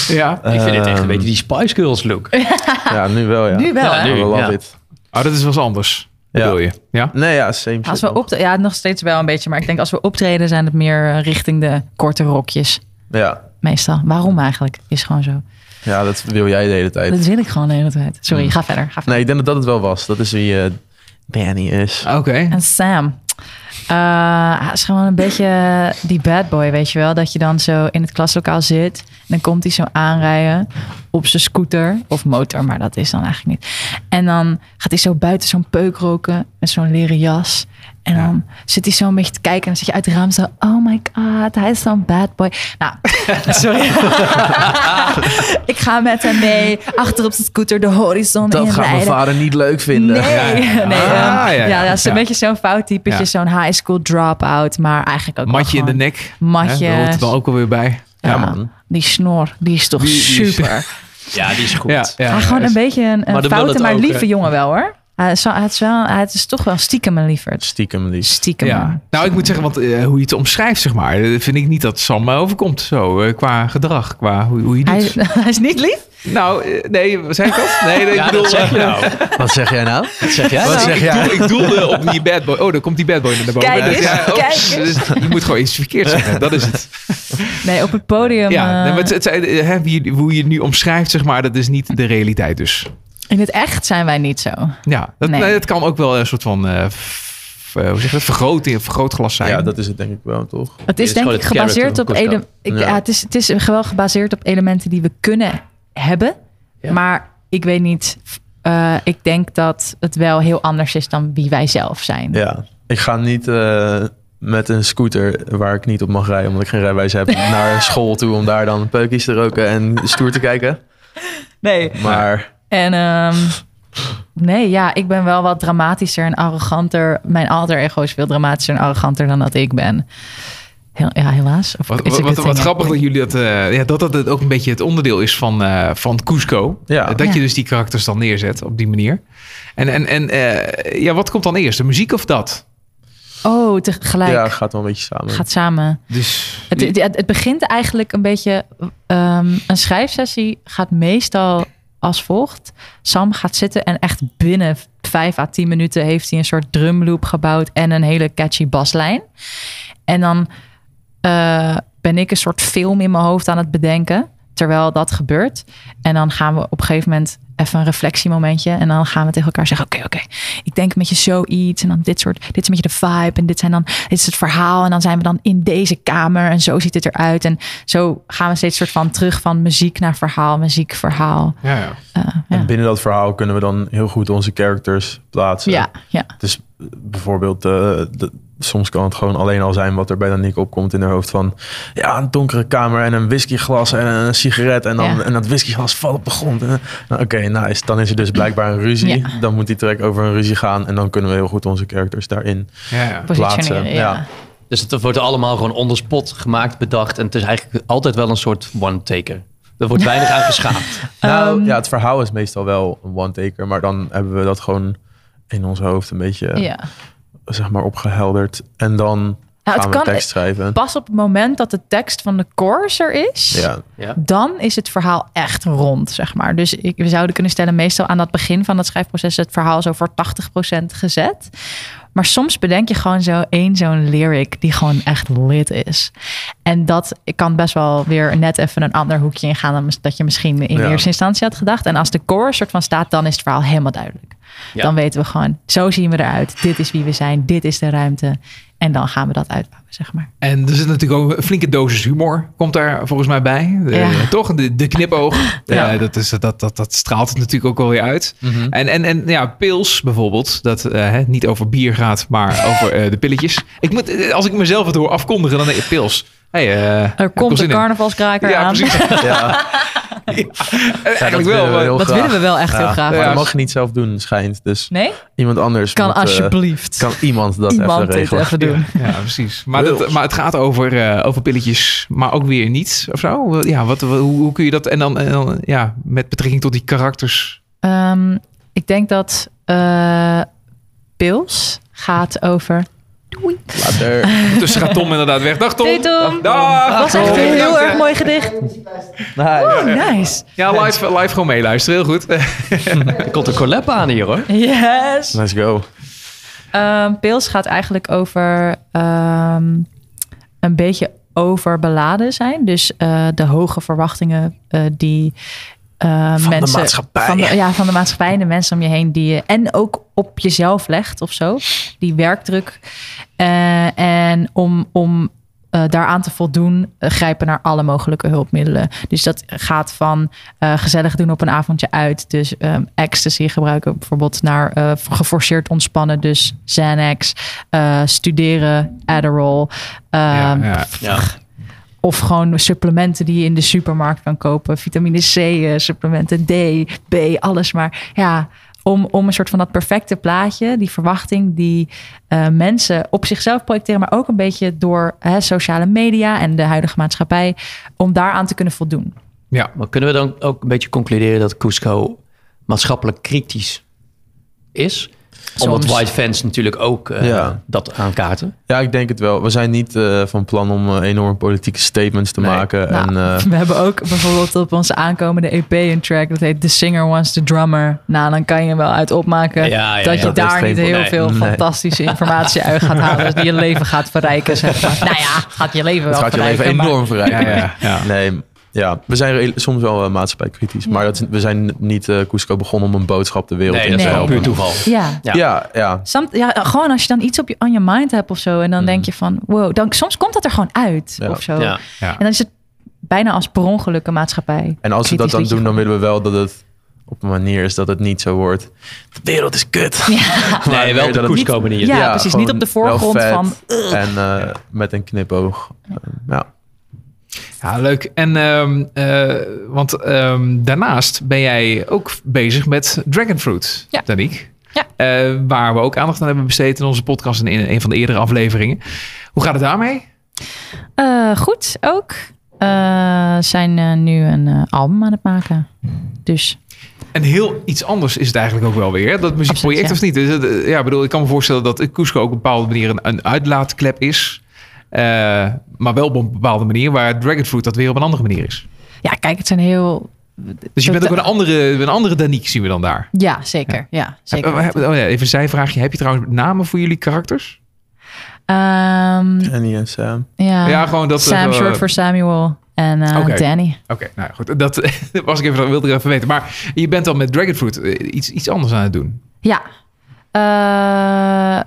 Ja. Ik vind het echt een Ehm, beetje die Spice Girls look. [laughs] ja, nu wel ja. Nu wel, Ja, nu. We love ja. it. Oh, dat is wel eens anders. Ja. Bedoel je? Ja? Nee, ja, same Als we nog. op ja, nog steeds wel een beetje. Maar ik denk als we optreden zijn het meer eh, richting de korte rokjes. Ja. Meestal. Waarom eigenlijk? Is gewoon zo. ja, dat wil jij de hele tijd. Dat wil ik gewoon de hele tijd. Sorry, ga verder. Ga verder. Nee, ik denk dat dat het wel was. Dat is wie eh, Danny is. Oké. En Sam. Eh, hij is gewoon een beetje die bad boy, weet je wel. Dat je dan zo in het klaslokaal zit. En dan komt hij zo aanrijden op zijn scooter. Of motor, maar dat is dan eigenlijk niet. En dan gaat hij zo buiten zo'n peuk roken. Met zo'n leren jas. En dan zit hij zo een beetje te kijken. En dan zit je uit het raam zo... Oh my god, hij is zo'n bad boy. Nou, [laughs] sorry. [laughs] ik ga met hem mee. Achter op zijn scooter de horizon Dat gaat mijn vader niet leuk vinden. Nee, nee. Ah, ja, ja. ja, dat is een Ja. beetje zo'n fout typetje, Ja. zo'n high school dropout, maar eigenlijk ook wel Matje in de nek. Matje. Dat hoort er dan ook alweer bij. Ja, Ja, man. Die snor, die is toch Die- die is- super. [laughs] Ja, die is goed. Ja, ja, gewoon een beetje een, een Maar de foute, maar lieve jongen wel hoor. Hij is, wel, hij, is wel, hij is toch wel stiekem een lieverd. Stiekem lief. Stiekem. Ja. Nou, ik moet zeggen, want eh, hoe je het omschrijft, zeg maar, eh, vind ik niet dat Sam me overkomt. Zo, eh, qua gedrag, qua hoe, hoe je Hij, doet. [laughs] hij is niet lief? Nou, nee, zei ik dat? Nee, nee [laughs] Ja, ik bedoel... dat zeg je eh, nou. Wat zeg jij nou? Wat zeg jij Wat nou? zeg ik, jij? doel, ik doelde op die bad boy. Oh, daar komt die bad boy naar boven. Kijk eens, Ja, kijk eens. Dus je moet gewoon iets verkeerd zeggen. Dat is het. Nee, op het podium. Ja, nee, maar het, het, hè, wie, hoe je het nu omschrijft, zeg maar, dat is niet de realiteit dus. In het echt zijn wij niet zo. Ja, dat, Nee. nee, dat kan ook wel een soort van, eh, eh, hoe zeg je dat, vergroting, vergrootglas zijn. Ja, dat is het denk ik wel, toch? Het is is denk ik gebaseerd op ele- ik, Ja. ja. het, is, het is wel gebaseerd op elementen die we kunnen hebben. Ja. Maar ik weet niet. eh, ik denk dat het wel heel anders is dan wie wij zelf zijn. Ja. Ik ga niet eh, met een scooter waar ik niet op mag rijden, omdat ik geen rijbewijs heb, [laughs] naar school toe om daar dan peukjes te roken en stoer te kijken. Nee. Maar En ehm, [laughs] nee, ja, ik ben wel wat dramatischer en arroganter. Mijn alter ego is veel dramatischer en arroganter dan dat ik ben. Heel, ja, helaas. Of Wat, wat, grappig dat jullie dat, eh, ja, dat dat het ook een beetje het onderdeel is van, eh, van Cusco. Ja. Eh, dat Ja. je dus die karakters dan neerzet op die manier. En, en, en eh, ja, wat komt dan eerst? De muziek of dat? Oh, tegelijk. ja, gaat wel een beetje samen. Gaat samen. Dus Het, het, het begint eigenlijk een beetje. ehm, een schrijfsessie gaat meestal als volgt. Sam gaat zitten en echt binnen vijf à tien minuten heeft hij een soort drumloop gebouwd en een hele catchy baslijn. En dan eh, ben ik een soort film in mijn hoofd aan het bedenken terwijl dat gebeurt. En dan gaan we op een gegeven moment even een reflectiemomentje. En dan gaan we tegen elkaar zeggen: Oké, oké, ik denk met je zoiets. En dan dit soort, dit is een beetje de vibe. En dit, zijn dan, dit is het verhaal. En dan zijn we dan in deze kamer. En zo ziet het eruit. En zo gaan we steeds soort van terug van muziek naar verhaal, muziek, verhaal. ja, ja. Eh, En binnen dat verhaal kunnen we dan heel goed onze characters plaatsen. ja, ja. Dus bijvoorbeeld de, soms kan het gewoon alleen al zijn wat er bij Danique opkomt in haar hoofd van... Ja, een donkere kamer en een whiskyglas en een sigaret. En, dan, Ja. en dat whiskyglas valt op de grond. En, nou, nice. Dan is er dus blijkbaar een ruzie. Ja. Dan moet die track over een ruzie gaan. En dan kunnen we heel goed onze characters daarin Ja, ja. plaatsen. Ja. Dus het wordt allemaal gewoon on the spot gemaakt, bedacht. En het is eigenlijk altijd wel een soort one-taker. Er wordt weinig aan geschaafd. [laughs] Nou Ehm, ja, het verhaal is meestal wel een one-taker. Maar dan hebben we dat gewoon in ons hoofd een beetje Ja. zeg maar opgehelderd. En dan Nou, het kan- tekst schrijven. Pas op het moment dat de tekst van de chorus er is, Ja. Ja. dan is het verhaal echt rond, zeg maar. Dus ik, we zouden kunnen stellen, meestal aan dat begin van het schrijfproces, het verhaal zo voor 80% gezet. Maar soms bedenk je gewoon zo één zo'n lyric die gewoon echt lit is. En dat kan best wel weer net even een ander hoekje ingaan dan dat je misschien in Ja. eerste instantie had gedacht. En als de chorus soort van staat, dan is het verhaal helemaal duidelijk. Ja. Dan weten we gewoon, zo zien we eruit. Dit is wie we zijn, dit is de ruimte. En dan gaan we dat uitbouwen, zeg maar. En er zit natuurlijk ook een flinke dosis humor. Komt daar volgens mij bij. De- Ja. Toch? De, de knipoog. [laughs] Ja. Dat, is, dat, dat, dat straalt het natuurlijk ook wel weer uit. Mhm. En, en, en ja, pils bijvoorbeeld. Dat eh, hè, niet over bier gaat, maar [laughs] over eh, de pilletjes. Ik moet, eh, als ik mezelf het hoor afkondigen, dan denk ik pils. Hey, eh, Er komt een carnavalskraker Ja, aan. precies. [laughs] Ja, Eigenlijk wel. maar- Dat willen we wel echt heel graag. Maar Ja. dat mag je niet zelf doen, schijnt. Dus Nee? iemand anders Kan moet, eh, alsjeblieft. kan iemand dat Iemand even regelen. even doen. Ja, precies. Maar, dat, maar het gaat over, eh, over pilletjes, maar ook weer niet of zo. Ja, wat, hoe, hoe kun je dat? En dan, en dan ja, met betrekking tot die karakters. Ehm, ik denk dat eh Pils gaat over... Later. [laughs] Tussen gaat Tom inderdaad weg. Dag Tom. Hey Tom. Dag. Dat was echt een heel erg mooi gedicht. Oh, nice. Ja, live, live gewoon meeluisteren. Heel goed. [laughs] Er komt een collab aan hier hoor. Yes. Let's go. Ehm, Pils gaat eigenlijk over ehm, een beetje overbeladen zijn. Dus eh, de hoge verwachtingen eh, die eh, de mensen maatschappij. Van de, ja, van de maatschappij de mensen om je heen die je en ook op jezelf legt of zo. Die werkdruk. Eh, en om, om eh, daaraan te voldoen, grijpen naar alle mogelijke hulpmiddelen. Dus dat gaat van gezellig doen op een avondje uit. Dus ehm, ecstasy gebruiken bijvoorbeeld naar geforceerd ontspannen. Dus Xanax, studeren, Adderall. ehm, ja. Ja. Of gewoon supplementen die je in de supermarkt kan kopen. Vitamine C, eh, supplementen D, B, alles maar. Ja, om, om een soort van dat perfecte plaatje, die verwachting die eh, mensen op zichzelf projecteren, maar ook een beetje door hè, sociale media en de huidige maatschappij, om daaraan te kunnen voldoen. Ja. Maar kunnen we dan ook een beetje concluderen dat Cusco maatschappelijk kritisch is? Omdat white fans natuurlijk ook eh, Ja. dat aankaarten. Ja, ik denk het wel. We zijn niet eh, van plan om eh, enorm politieke statements te Nee. maken. Nou, en, eh, [laughs] we hebben ook bijvoorbeeld op onze aankomende EP een track dat heet The Singer Wants the Drummer. Nou, dan kan je wel uit opmaken Ja, ja, dat ja. je Dat daar niet heel veel Nee. fantastische informatie [laughs] uit gaat halen. Die je leven gaat verrijken, zeg maar. [laughs] Nou ja, gaat je leven het wel gaat je leven verrijken. maar- enorm verrijken. Ja, ja, ja. Nee, ja, we zijn soms wel uh, maatschappijkritisch. Maar dat we zijn niet eh Cusco begonnen om een boodschap de wereld Nee, in te Nee. helpen. puur toeval. Ja. Ja. Ja, ja. Ja, gewoon als je dan iets op je, on je mind hebt of zo. En dan denk je van, wow, dan, soms komt dat er gewoon uit Ja. of zo. Ja. Ja. En dan is het bijna als per ongeluk een maatschappij. En als we dat dan doen, dan willen we wel dat het op een manier is dat het niet zo wordt. De wereld is kut. [laughs] Nee, Maar wel de dat het- Cusco manier. Ja, precies. Niet op de voorgrond van, En eh, met een knipoog. Eh, ja. Ja, leuk. En ehm, eh, want ehm, daarnaast ben jij ook bezig met Dragonfruit, Ja. Danique. Ja. Eh, waar we ook aandacht aan hebben besteed in onze podcast en in een van de eerdere afleveringen. Hoe gaat het daarmee? Eh, goed, ook. Eh, zijn nu een album aan het maken. Dus En heel iets anders is het eigenlijk ook wel weer. Dat muziekproject Absoluut, of niet? Dus, ja, bedoel, ik kan me voorstellen dat Cusco ook op een bepaalde manier een, een uitlaatklep is. Eh, maar wel op een bepaalde manier, waar Dragonfruit dat weer op een andere manier is. ja, kijk, het zijn heel... Dus je bent ook een andere, een andere Danique, zien we dan daar. Ja, zeker. Ja, zeker. Eh, oh ja, even een zijvraagje. Heb je trouwens namen voor jullie karakters? Ehm, Annie en Sam. ja, Ja, gewoon dat, Sam eh, short voor Samuel en eh, Oké. Danny. Oké, nou ja, goed. Dat [laughs] was ik even, wilde ik even weten. Maar je bent dan met Dragonfruit iets, iets anders aan het doen. Ja. Eh,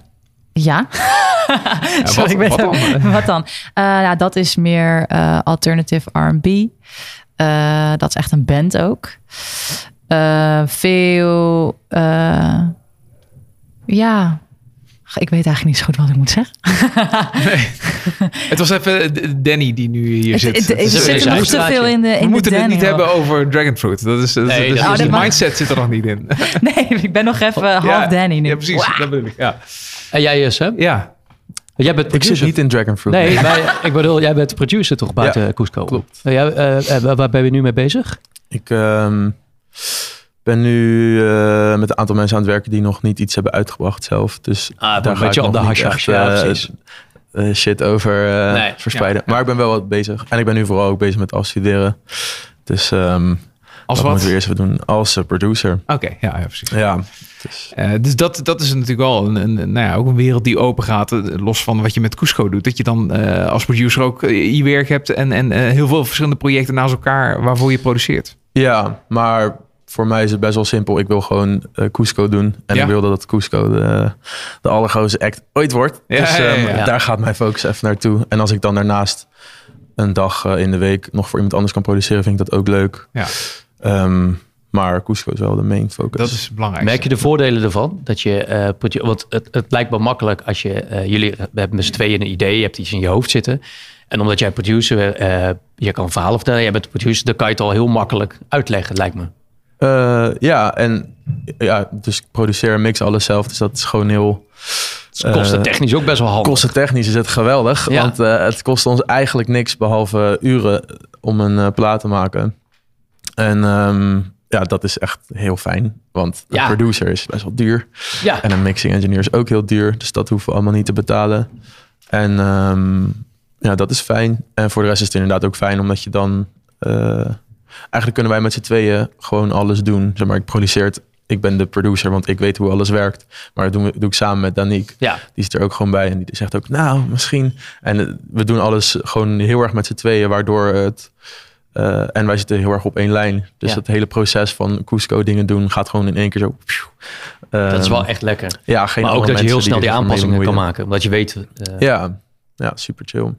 ja. [laughs] Ja, [laughs] Sorry, wat, dan? [laughs] Wat dan? Eh, ja, dat is meer eh, alternative R&B. Eh, dat is echt een band ook. Eh, veel, eh, ja, Ik weet eigenlijk niet zo goed wat ik moet zeggen. [laughs] Het was even Danny die nu hier Het- zit. het- het zit eh, er nog te veel in de- in We de moeten het niet hoor. hebben over Dragonfruit. Dat is, dat is, Nee, dat is- dat is- de mag- mindset zit er nog niet in. Nee, ik ben nog even half Ja, Danny nu. Ja, precies. Dat bedoel ik. Ja. En jij, Sam? ja. Jij bent Ik zit niet in Dragonfruit. Nee, wij, ik bedoel, jij bent producer toch buiten Ja, Cusco? klopt. Eh, jij, eh, eh, waar ben je nu mee bezig? Ik ehm, ben nu met een aantal mensen aan het werken die nog niet iets hebben uitgebracht zelf. Dus Ah, een daar ga beetje ik op de niet hash echt, ja, precies. shit over Nee, verspreiden. ja, ja. Maar ik ben wel wat bezig. En ik ben nu vooral ook bezig met afstuderen. Dus ehm Als dat wat? moeten we eerst even doen. Als eh, producer. Oké, ja, ja, precies. Ja, dus, Eh, dus dat, dat is natuurlijk wel een, een, nou ja, ook een wereld die open gaat. eh, Los van wat je met Cusco doet. Dat je dan als producer ook je werk hebt. En, en heel veel verschillende projecten naast elkaar waarvoor je produceert. ja, maar voor mij is het best wel simpel. Ik wil gewoon eh Cusco doen. En Ja. ik wil dat het Cusco de, de allergrootste act ooit wordt. Ja, dus ja, ja, ja. daar gaat mijn focus even naartoe. En als ik dan daarnaast een dag in de week nog voor iemand anders kan produceren, vind ik dat ook leuk. Ja. Ehm, maar Cusco is wel de main focus. Dat is belangrijk. Merk je de voordelen ervan? Dat je, eh, produ- want het, het lijkt wel makkelijk als je, eh, jullie hebben met z'n tweeën een idee, je hebt iets in je hoofd zitten. En omdat jij producer, eh je kan verhaal vertellen, jij bent producer, dan kan je het al heel makkelijk uitleggen, lijkt me. Eh, ja, en ja, dus ik produceer en mix alles zelf. Dus dat is gewoon heel... Het kost eh, technisch ook best wel handig. Kostentechnisch is het geweldig. Ja. Want eh, het kost ons eigenlijk niks behalve uren om een eh, plaat te maken. En ehm, ja, dat is echt heel fijn. Want een Ja. producer is best wel duur. Ja. En een mixing engineer is ook heel duur. Dus dat hoeven we allemaal niet te betalen. En ehm, ja, dat is fijn. En voor de rest is het inderdaad ook fijn omdat je dan... eh, eigenlijk kunnen wij met z'n tweeën gewoon alles doen. Zeg maar, ik produceer het. Ik ben de producer, want ik weet hoe alles werkt. Maar dat doen we, doe ik samen met Danique. Ja. Die zit er ook gewoon bij en die zegt ook, nou, misschien. En eh, we doen alles gewoon heel erg met z'n tweeën, waardoor het... eh, en wij zitten heel erg op één lijn. Dus Ja. het hele proces van Cusco dingen doen gaat gewoon in één keer zo... Dat is Ehm, wel echt lekker. Ja, geen maar ook dat je heel snel die aanpassingen kan maken. Omdat je weet... eh, Ja, ja, super chill.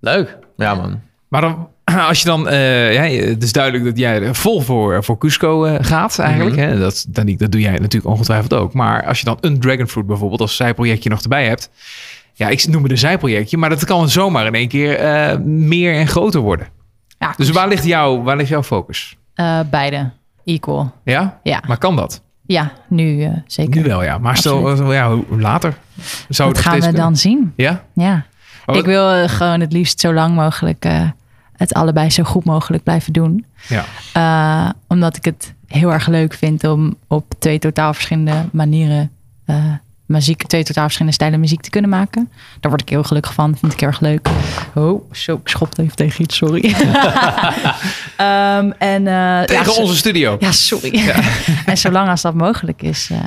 Leuk. Ja, man. Maar dan, [clears throat] als je dan, eh, ja, het is duidelijk dat jij er vol voor, voor Cusco eh, gaat eigenlijk. Mhm. hè? Dat, dat, dat doe jij natuurlijk ongetwijfeld ook. Maar als je dan een Dragonfruit bijvoorbeeld als zijprojectje nog erbij hebt. Ja, ik noem het een zijprojectje, maar dat kan zomaar in één keer eh, meer en groter worden. Dus waar ligt, jouw, waar ligt jouw focus? Eh, beide. Equal. Ja? Ja. Maar kan dat? Ja, nu eh, zeker. Nu wel, ja. Maar stel, Absoluut. ja, later. Zou Dat het gaan we kunnen? dan zien. Ja? Ja. Maar Ik wil eh, gewoon het liefst zo lang mogelijk eh, het allebei zo goed mogelijk blijven doen. Ja. Eh, omdat ik het heel erg leuk vind om op twee totaal verschillende manieren eh, muziek, twee totaal verschillende stijlen muziek te kunnen maken. Daar word ik heel gelukkig van. Vind ik heel erg leuk. Oh, zo, ik schopte even tegen iets, sorry. [laughs] Ehm, en, eh, Tegen ja, onze studio. Ja, sorry. [laughs] en zolang als dat mogelijk is, eh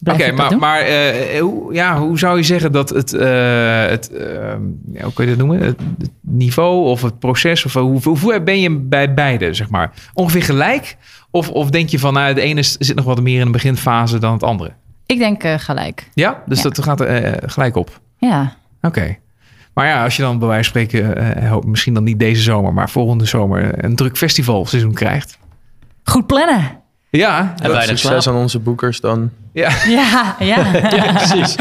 blijf Oké, ik dat maar, doen. maar eh, hoe, ja, hoe zou je zeggen dat het, het eh, ja, hoe kun je dat noemen? Het, het niveau of het proces, of hoe, hoe ben je bij beide, zeg maar? Ongeveer gelijk? Of, of denk je van, nou, het ene zit nog wat meer in de beginfase dan het andere? Ik denk eh, gelijk. Ja, dus dat gaat er eh, gelijk op. Ja. Oké. Maar ja, als je dan bij wijze van spreken, eh, misschien dan niet deze zomer, maar volgende zomer een druk festivalseizoen krijgt. Goed plannen. Ja, En weinig Succes slaap. aan onze boekers dan. ja. [laughs] Ja, ja. [laughs] Ja, precies.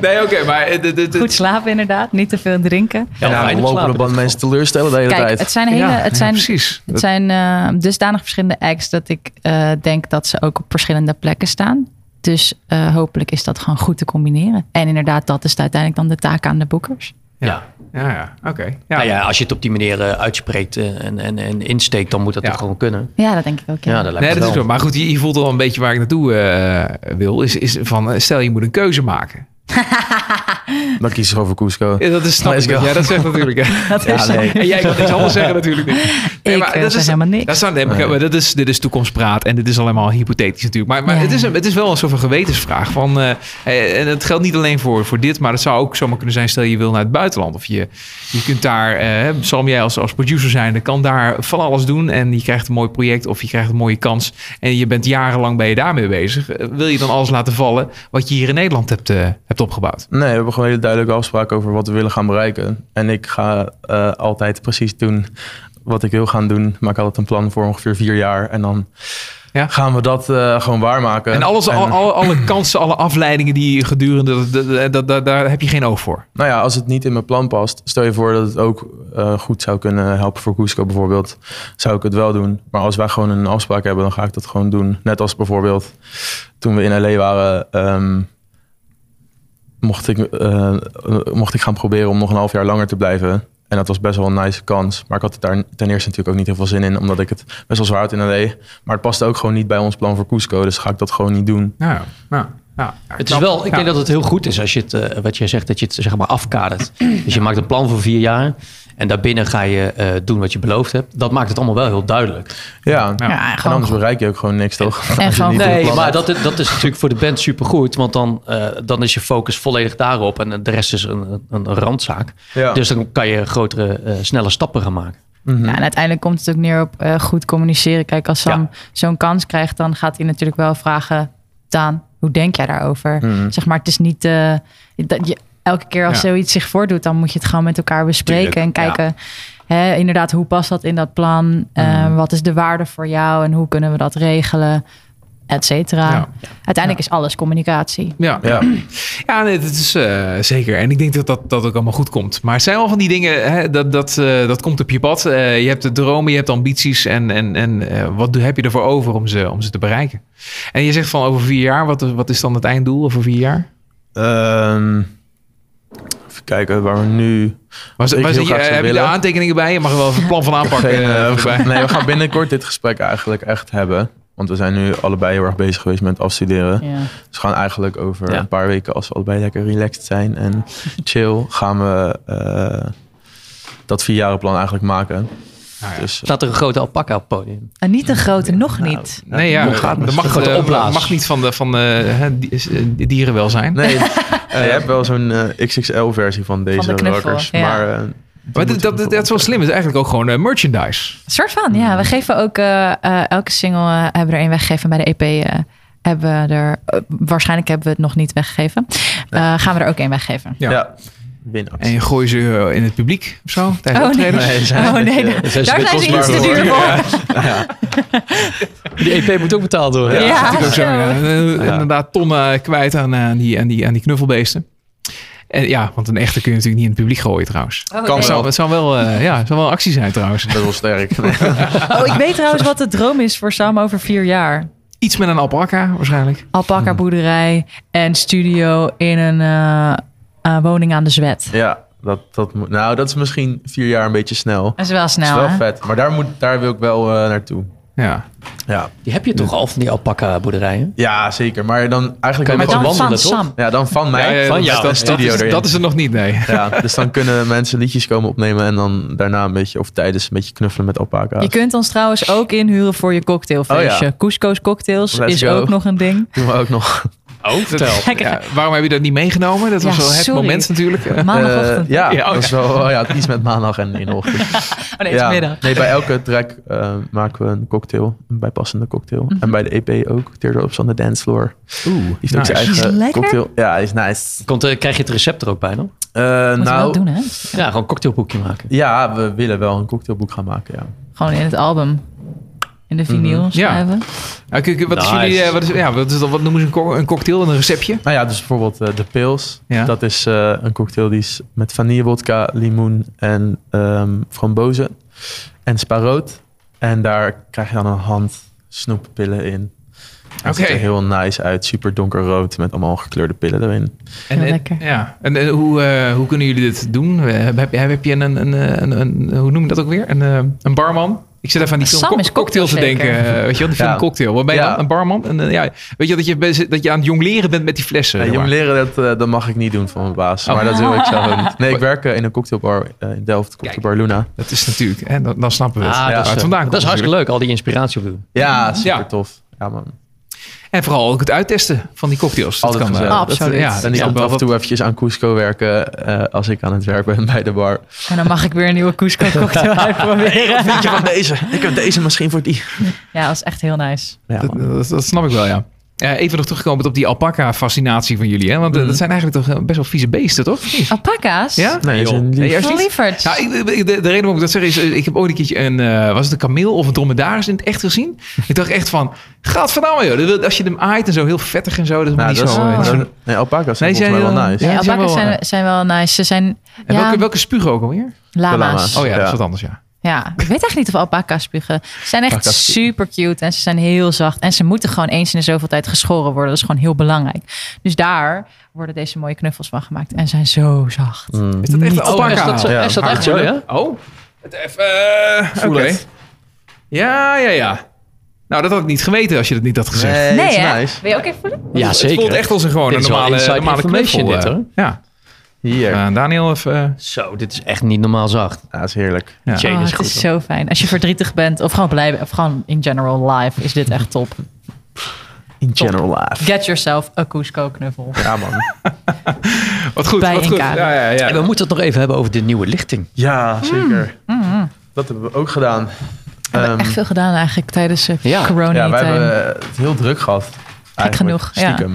Nee, oké, maar eh, Goed slapen inderdaad. Niet te veel drinken. Ja, Ja, lopen band mensen teleurstellen de hele Kijk, tijd. het zijn, hele, Ja, het ja, zijn, precies. het zijn eh, dusdanig verschillende acts dat ik eh, denk dat ze ook op verschillende plekken staan. Dus eh, hopelijk is dat gewoon goed te combineren. En inderdaad, dat is uiteindelijk dan de taak aan de boekers. Ja. Ja, ja, oké. Ja. Nou ja, als je het op die manier eh, uitspreekt eh, en, en, en insteekt, dan moet dat Ja. toch gewoon kunnen. Ja, dat denk ik ook. Ja. Ja, dat lijkt Nee, me dat is wel. zo. Maar goed, je, je voelt al een beetje waar ik naartoe eh, wil. Is, is van, stel je moet een keuze maken. [laughs] Dan kies je gewoon voor Cusco. Ja, dat is snap ik. Ja, dat zegt natuurlijk. hè. [laughs] Dat is Ja, nee. En jij kan niks anders zeggen natuurlijk niet. [laughs] Ik, eh, zeg helemaal niks. Dat, is, dan- nee, maar Nee. maar dat is, dit is toekomstpraat en dit is allemaal hypothetisch natuurlijk. Maar, maar Ja. het, is een, het is wel een soort van gewetensvraag. Van, eh, eh, en het geldt niet alleen voor, voor dit, maar het zou ook zomaar kunnen zijn... stel je wil naar het buitenland of je, je kunt daar... eh Salm, jij als, als producer zijn, kan daar van alles doen... en je krijgt een mooi project of je krijgt een mooie kans... en je bent jarenlang ben je daarmee bezig. Wil je dan alles laten vallen wat je hier in Nederland hebt, eh, hebt opgebouwd? Nee, we hebben gewoon hele duidelijke afspraken over wat we willen gaan bereiken. En ik ga eh, altijd precies doen wat ik wil gaan doen. Maak altijd een plan voor ongeveer vier jaar. En dan gaan we dat eh, gewoon waarmaken. En alles, al, al- alle kansen, alle afleidingen die gedurende, dat, dat, dat, dat- daar heb je geen oog voor. Nou ja, als het niet in mijn plan past, stel je voor dat het ook eh, goed zou kunnen helpen voor Cusco bijvoorbeeld, zou ik het wel doen. Maar als wij gewoon een afspraak hebben, dan ga ik dat gewoon doen. Net als bijvoorbeeld toen we in LA waren, ehm, mocht, ik, eh, mocht ik gaan proberen om nog een half jaar langer te blijven. En dat was best wel een nice kans. Maar ik had het daar ten eerste natuurlijk ook niet heel veel zin in, omdat ik het best wel zwaar had in LA. Maar het paste ook gewoon niet bij ons plan voor Cusco, dus ga ik dat gewoon niet doen. Ja, nou, ja. Het is wel, ik denk dat het heel goed is als je het, eh, wat jij zegt, dat je het zeg maar afkadert. Dus je maakt een plan voor vier jaar en daarbinnen ga je eh, doen wat je beloofd hebt. Dat maakt het allemaal wel heel duidelijk. Ja, Ja, en gewoon anders bereik je ook gewoon niks, toch? en gewoon- [laughs] Nee, maar dat, is- dat is natuurlijk voor de band supergoed. Want dan, eh, dan is je focus volledig daarop. En de rest is een, een randzaak. Ja. Dus dan kan je grotere, eh, snelle stappen gaan maken. Mhm. Ja, en uiteindelijk komt het ook neer op eh, goed communiceren. Kijk, als Sam zo'n kans krijgt, dan gaat hij natuurlijk wel vragen... Daan, hoe denk jij daarover? Mhm. Zeg maar, het is niet... eh, dat je, elke keer als Ja. zoiets zich voordoet, dan moet je het gewoon met elkaar bespreken. Tuurlijk, en kijken, hè, inderdaad, hoe past dat in dat plan? Eh, Mhm. Wat is de waarde voor jou? En hoe kunnen we dat regelen? Et cetera. Ja. Uiteindelijk is alles communicatie. Ja, Ja. ja nee, dat is eh, zeker. En ik denk dat, dat dat ook allemaal goed komt. Maar het zijn wel van die dingen, hè, dat, dat, eh, dat komt op je pad. Eh, je hebt de dromen, je hebt ambities. En, en, en eh, wat heb je ervoor over om ze, om ze te bereiken? En je zegt van over vier jaar, wat, is- wat is dan het einddoel over vier jaar? Ehm, even kijken waar we nu. Was, was je, heb je de aantekeningen bij? Je mag er wel even een plan van [laughs] aanpakken. Geen, eh, eh, we erbij. gaan- nee, we gaan [laughs] binnenkort dit gesprek eigenlijk echt hebben. Want we zijn nu allebei heel erg bezig geweest met afstuderen. Ja. Dus we gaan eigenlijk over Ja. een paar weken, als we allebei lekker relaxed zijn en [laughs] chill, gaan we eh, dat vierjarenplan eigenlijk maken. Nou ja. Dus Staat er een grote alpaca op het podium? En niet een grote, nog Nou, niet. Nee, ja, dat gaat mag, Grote eh, mag niet van, de, van de, eh, dierenwelzijn. nee, [laughs] eh, je hebt wel zo'n eh, XXL-versie van deze de rockers. ja. Maar, eh, Maar dat, dat, dat, dat is wel slim. Het is eigenlijk ook gewoon eh, merchandise. Een soort van, ja. We geven ook eh, eh, elke single eh, hebben we er een weggegeven. Bij de EP eh, hebben we er... eh, waarschijnlijk hebben we het nog niet weggegeven. Eh, gaan we er ook een weggeven. Ja. En je gooi ze eh, in het publiek of zo? Tijdens Oh nee, optredens? Nee, zijn oh, nee beetje- daar zijn ze daar een zijn ze beetje iets te duur voor. Die EP moet ook betaald worden. Ja, Ja, dat zo. Ja. Eh, Inderdaad, tonnen kwijt aan, eh, aan, die, aan, die, aan die knuffelbeesten. En ja, want een echte kun je natuurlijk niet in het publiek gooien trouwens. Oh, Kan Het zou, wel. het zou wel, eh, ja, het zou wel een actie zijn trouwens. Dat is wel sterk. Nee. [laughs] Oh, ik weet trouwens wat de droom is voor Sam over vier jaar. Iets met een alpaca waarschijnlijk. Alpaca boerderij en studio in een eh, eh, woning aan de Zwet. Ja, dat, dat moet. Nou, dat is misschien vier jaar een beetje snel. Dat is wel Dat snel, is wel hè? vet. Maar daar, moet, daar wil ik wel eh, naartoe. Ja. Ja. Die heb je toch al van die alpaca boerderijen? ja, zeker. Maar dan eigenlijk Kan je met dan wandelen, van toch? Sam. Ja, dan van mij. Ja, ja, van dat- jou. Dat, Een dat, studio is, erin. dat is er nog niet, nee. Ja, dus dan kunnen mensen liedjes komen opnemen en dan daarna een beetje, of tijdens een beetje knuffelen met alpaca's. Je kunt ons trouwens ook inhuren voor je cocktailfeestje. Oh ja. Cusco's Cocktails Let's is go. ook nog een ding. [laughs] Doen we ook nog. Oh, vertel. Ja, waarom heb je dat niet meegenomen? Dat was Ja, wel het sorry. moment natuurlijk. [laughs] Maandagochtend. Eh, ja, Ja, oh dat is wel oh ja, iets met maandag en in de ochtend. [laughs] oh nee, het is ja. middag. Nee, bij elke track eh, maken we een cocktail, een bijpassende cocktail. Mhm. En bij de EP ook, Teardrops on the Dance Floor. Oeh, Die heeft ook zijn nice. Is eigen lekker? cocktail. Ja, hij is nice. Komt, eh, krijg je het recept er ook bij dan? Eh, Moeten we nou, wel doen, hè? Ja, gewoon een cocktailboekje maken. ja, we willen wel een cocktailboek gaan maken, ja. Gewoon in het album. In de vinyl Mhm. schrijven. Ja, wat, is jullie, eh, wat, is, ja, wat, is, dat- wat noemen ze een, co- een cocktail, een receptje? Nou ja, dus bijvoorbeeld eh, de Pils. Ja. Dat is eh, een cocktail die is met vanillewodka, limoen en ehm frambozen. En sparoot. En daar krijg je dan een hand snoeppillen in. Dat ziet Oké. er heel nice uit. Super donkerrood met allemaal gekleurde pillen erin. En, en- lekker. Ja. En hoe, eh, hoe kunnen jullie dit doen? Heb, heb, heb je een, een, een, een, een- hoe noem je dat ook weer? Een, eh, een barman? Ik zit even aan die film cocktail te denken. zeker. eh, weet je wel, die film Ja. Cocktail. Waar ben je Ja. dan? Een barman? En, eh, ja, weet je dat je, dat je aan het jongleren bent met die flessen? Ja, zeg jong maar. leren, dat, eh, dat mag ik niet doen van mijn baas. Oh. Maar dat wil ik zelf ook niet. Nee, ik werk in een cocktailbar in Delft. Cocktailbar Luna. Dat is natuurlijk, hè, dan, dan snappen we het. Ah, dat, is, vandaan dat is hartstikke leuk, al die inspiratie opdoen. Ja, super Ja. tof. Ja, man. En vooral ook het uittesten van die cocktails. Dat Altijd kan, eh, gezellig. dat- Absoluut. ja, die ja, komt wel af en toe eventjes aan Cusco werken eh, als ik aan het werk ben bij de bar. En dan mag ik weer een nieuwe Cusco [laughs] cocktail uitproberen. Vind je van deze? Ik heb deze misschien voor die. Ja, dat is echt heel nice. Ja, dat, dat, dat snap ik wel, ja. Eh, even nog terugkomen op die alpaca-fascinatie van jullie. Hè? Want Mhm. eh, dat zijn eigenlijk toch eh, best wel vieze beesten, toch? Alpaca's? Ja? Nee, joh. zijn lief. Nee, juist niet? Lieverds. Nou, ik- de, de, de reden waarom ik dat zeg is, ik heb ooit een keertje een, eh, was het een kameel of een dromedaris in het echt gezien? Ik dacht echt van, gadverdamme joh, Dat- als je hem aait en zo, heel vettig en zo, dat is maar Nou, niet dat zo. nee, alpaca's zijn Nee, zijn wel nice. Ja, alpaca's wel, zijn, zijn wel nice. Ze zijn En ja, welke, welke spugen ook alweer? lama's. Oh ja, dat is wat anders, ja. Ja, ik weet eigenlijk niet of alpaca's spugen. Ze zijn echt Alpaca's super cute en ze zijn heel zacht. En ze moeten gewoon eens in de zoveel tijd geschoren worden. Dat is gewoon heel belangrijk. Dus daar worden deze mooie knuffels van gemaakt. En zijn zo zacht. Mm. Is dat echt Oh, alpaca? is dat, zo- Ja. is dat echt zo, ja? Oh, het even, oké. het. Ja, ja, ja. Nou, dat had ik niet geweten als je dat niet had gezegd. Nee, Nee, het is hè? nice. Wil je ook even voelen? Ja, Het zeker. voelt echt als een gewoon een normale, normale knuffel. dit, eh. hoor. Ja. Hier. Eh, Daniel even... eh, Zo, dit is echt niet normaal zacht. Ja, dat is heerlijk. Ja. Oh, is het goed. is zo fijn. Als je verdrietig bent of gewoon blij. Of gewoon in general life is dit echt top. In general life. Get yourself a Cusco knuffel. Ja, man. [laughs] wat goed, Bij wat goed. Ja, ja, ja. En we moeten het nog even hebben over de nieuwe lichting. Ja, zeker. Dat hebben we ook gedaan. We hebben Ehm, echt veel gedaan eigenlijk tijdens de Ja. corona ja, wij hebben het heel druk gehad. Eigenlijk, genoeg, ja. Stiekem.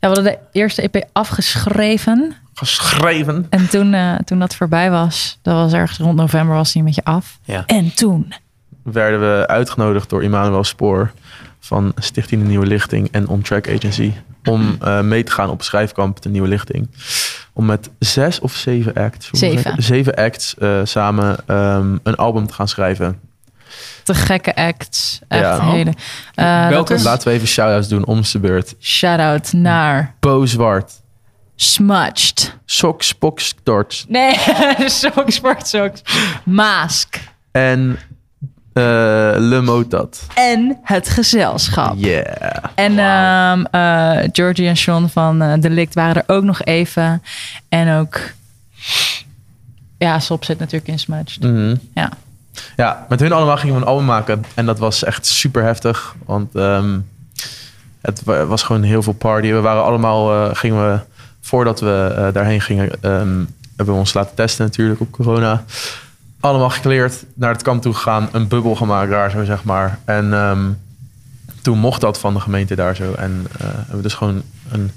Ja, we hadden de eerste EP afgeschreven. Geschreven. En toen, eh, toen dat voorbij was, dat was ergens rond november, was hij met je af. Ja. En toen. werden we uitgenodigd door Emmanuel Spoor van Stichting De Nieuwe Lichting en On Track Agency om [clears throat] eh, mee te gaan op schrijfkamp De Nieuwe Lichting. Om met zes of zeven acts, Zeven. zeven acts eh, samen ehm, een album te gaan schrijven. Te gekke acts. Echt Ja. hele. Welke? is Laten we even shout-outs doen om de beurt. shout-out naar Bo Zwart, Smudged. Spok Stort Nee, [laughs] socks, sport socks. Mask. en eh Le Motat. En het gezelschap. Yeah. En ehm eh, Georgie en Sean van eh Delict waren er ook nog even. En ook... Ja, Sop zit natuurlijk in Smudged. Mhm. Ja. Ja, met hun allemaal gingen we een album maken. En dat was echt super heftig. Want ehm, het wa- was gewoon heel veel party. We waren allemaal, gingen we, voordat we eh, daarheen gingen, ehm, hebben we ons laten testen natuurlijk op corona. Allemaal gekleerd, naar het kamp toe gegaan, een bubbel gemaakt daar zo, zeg maar. En ehm, toen mocht dat van de gemeente daar zo. En eh, hebben we dus gewoon een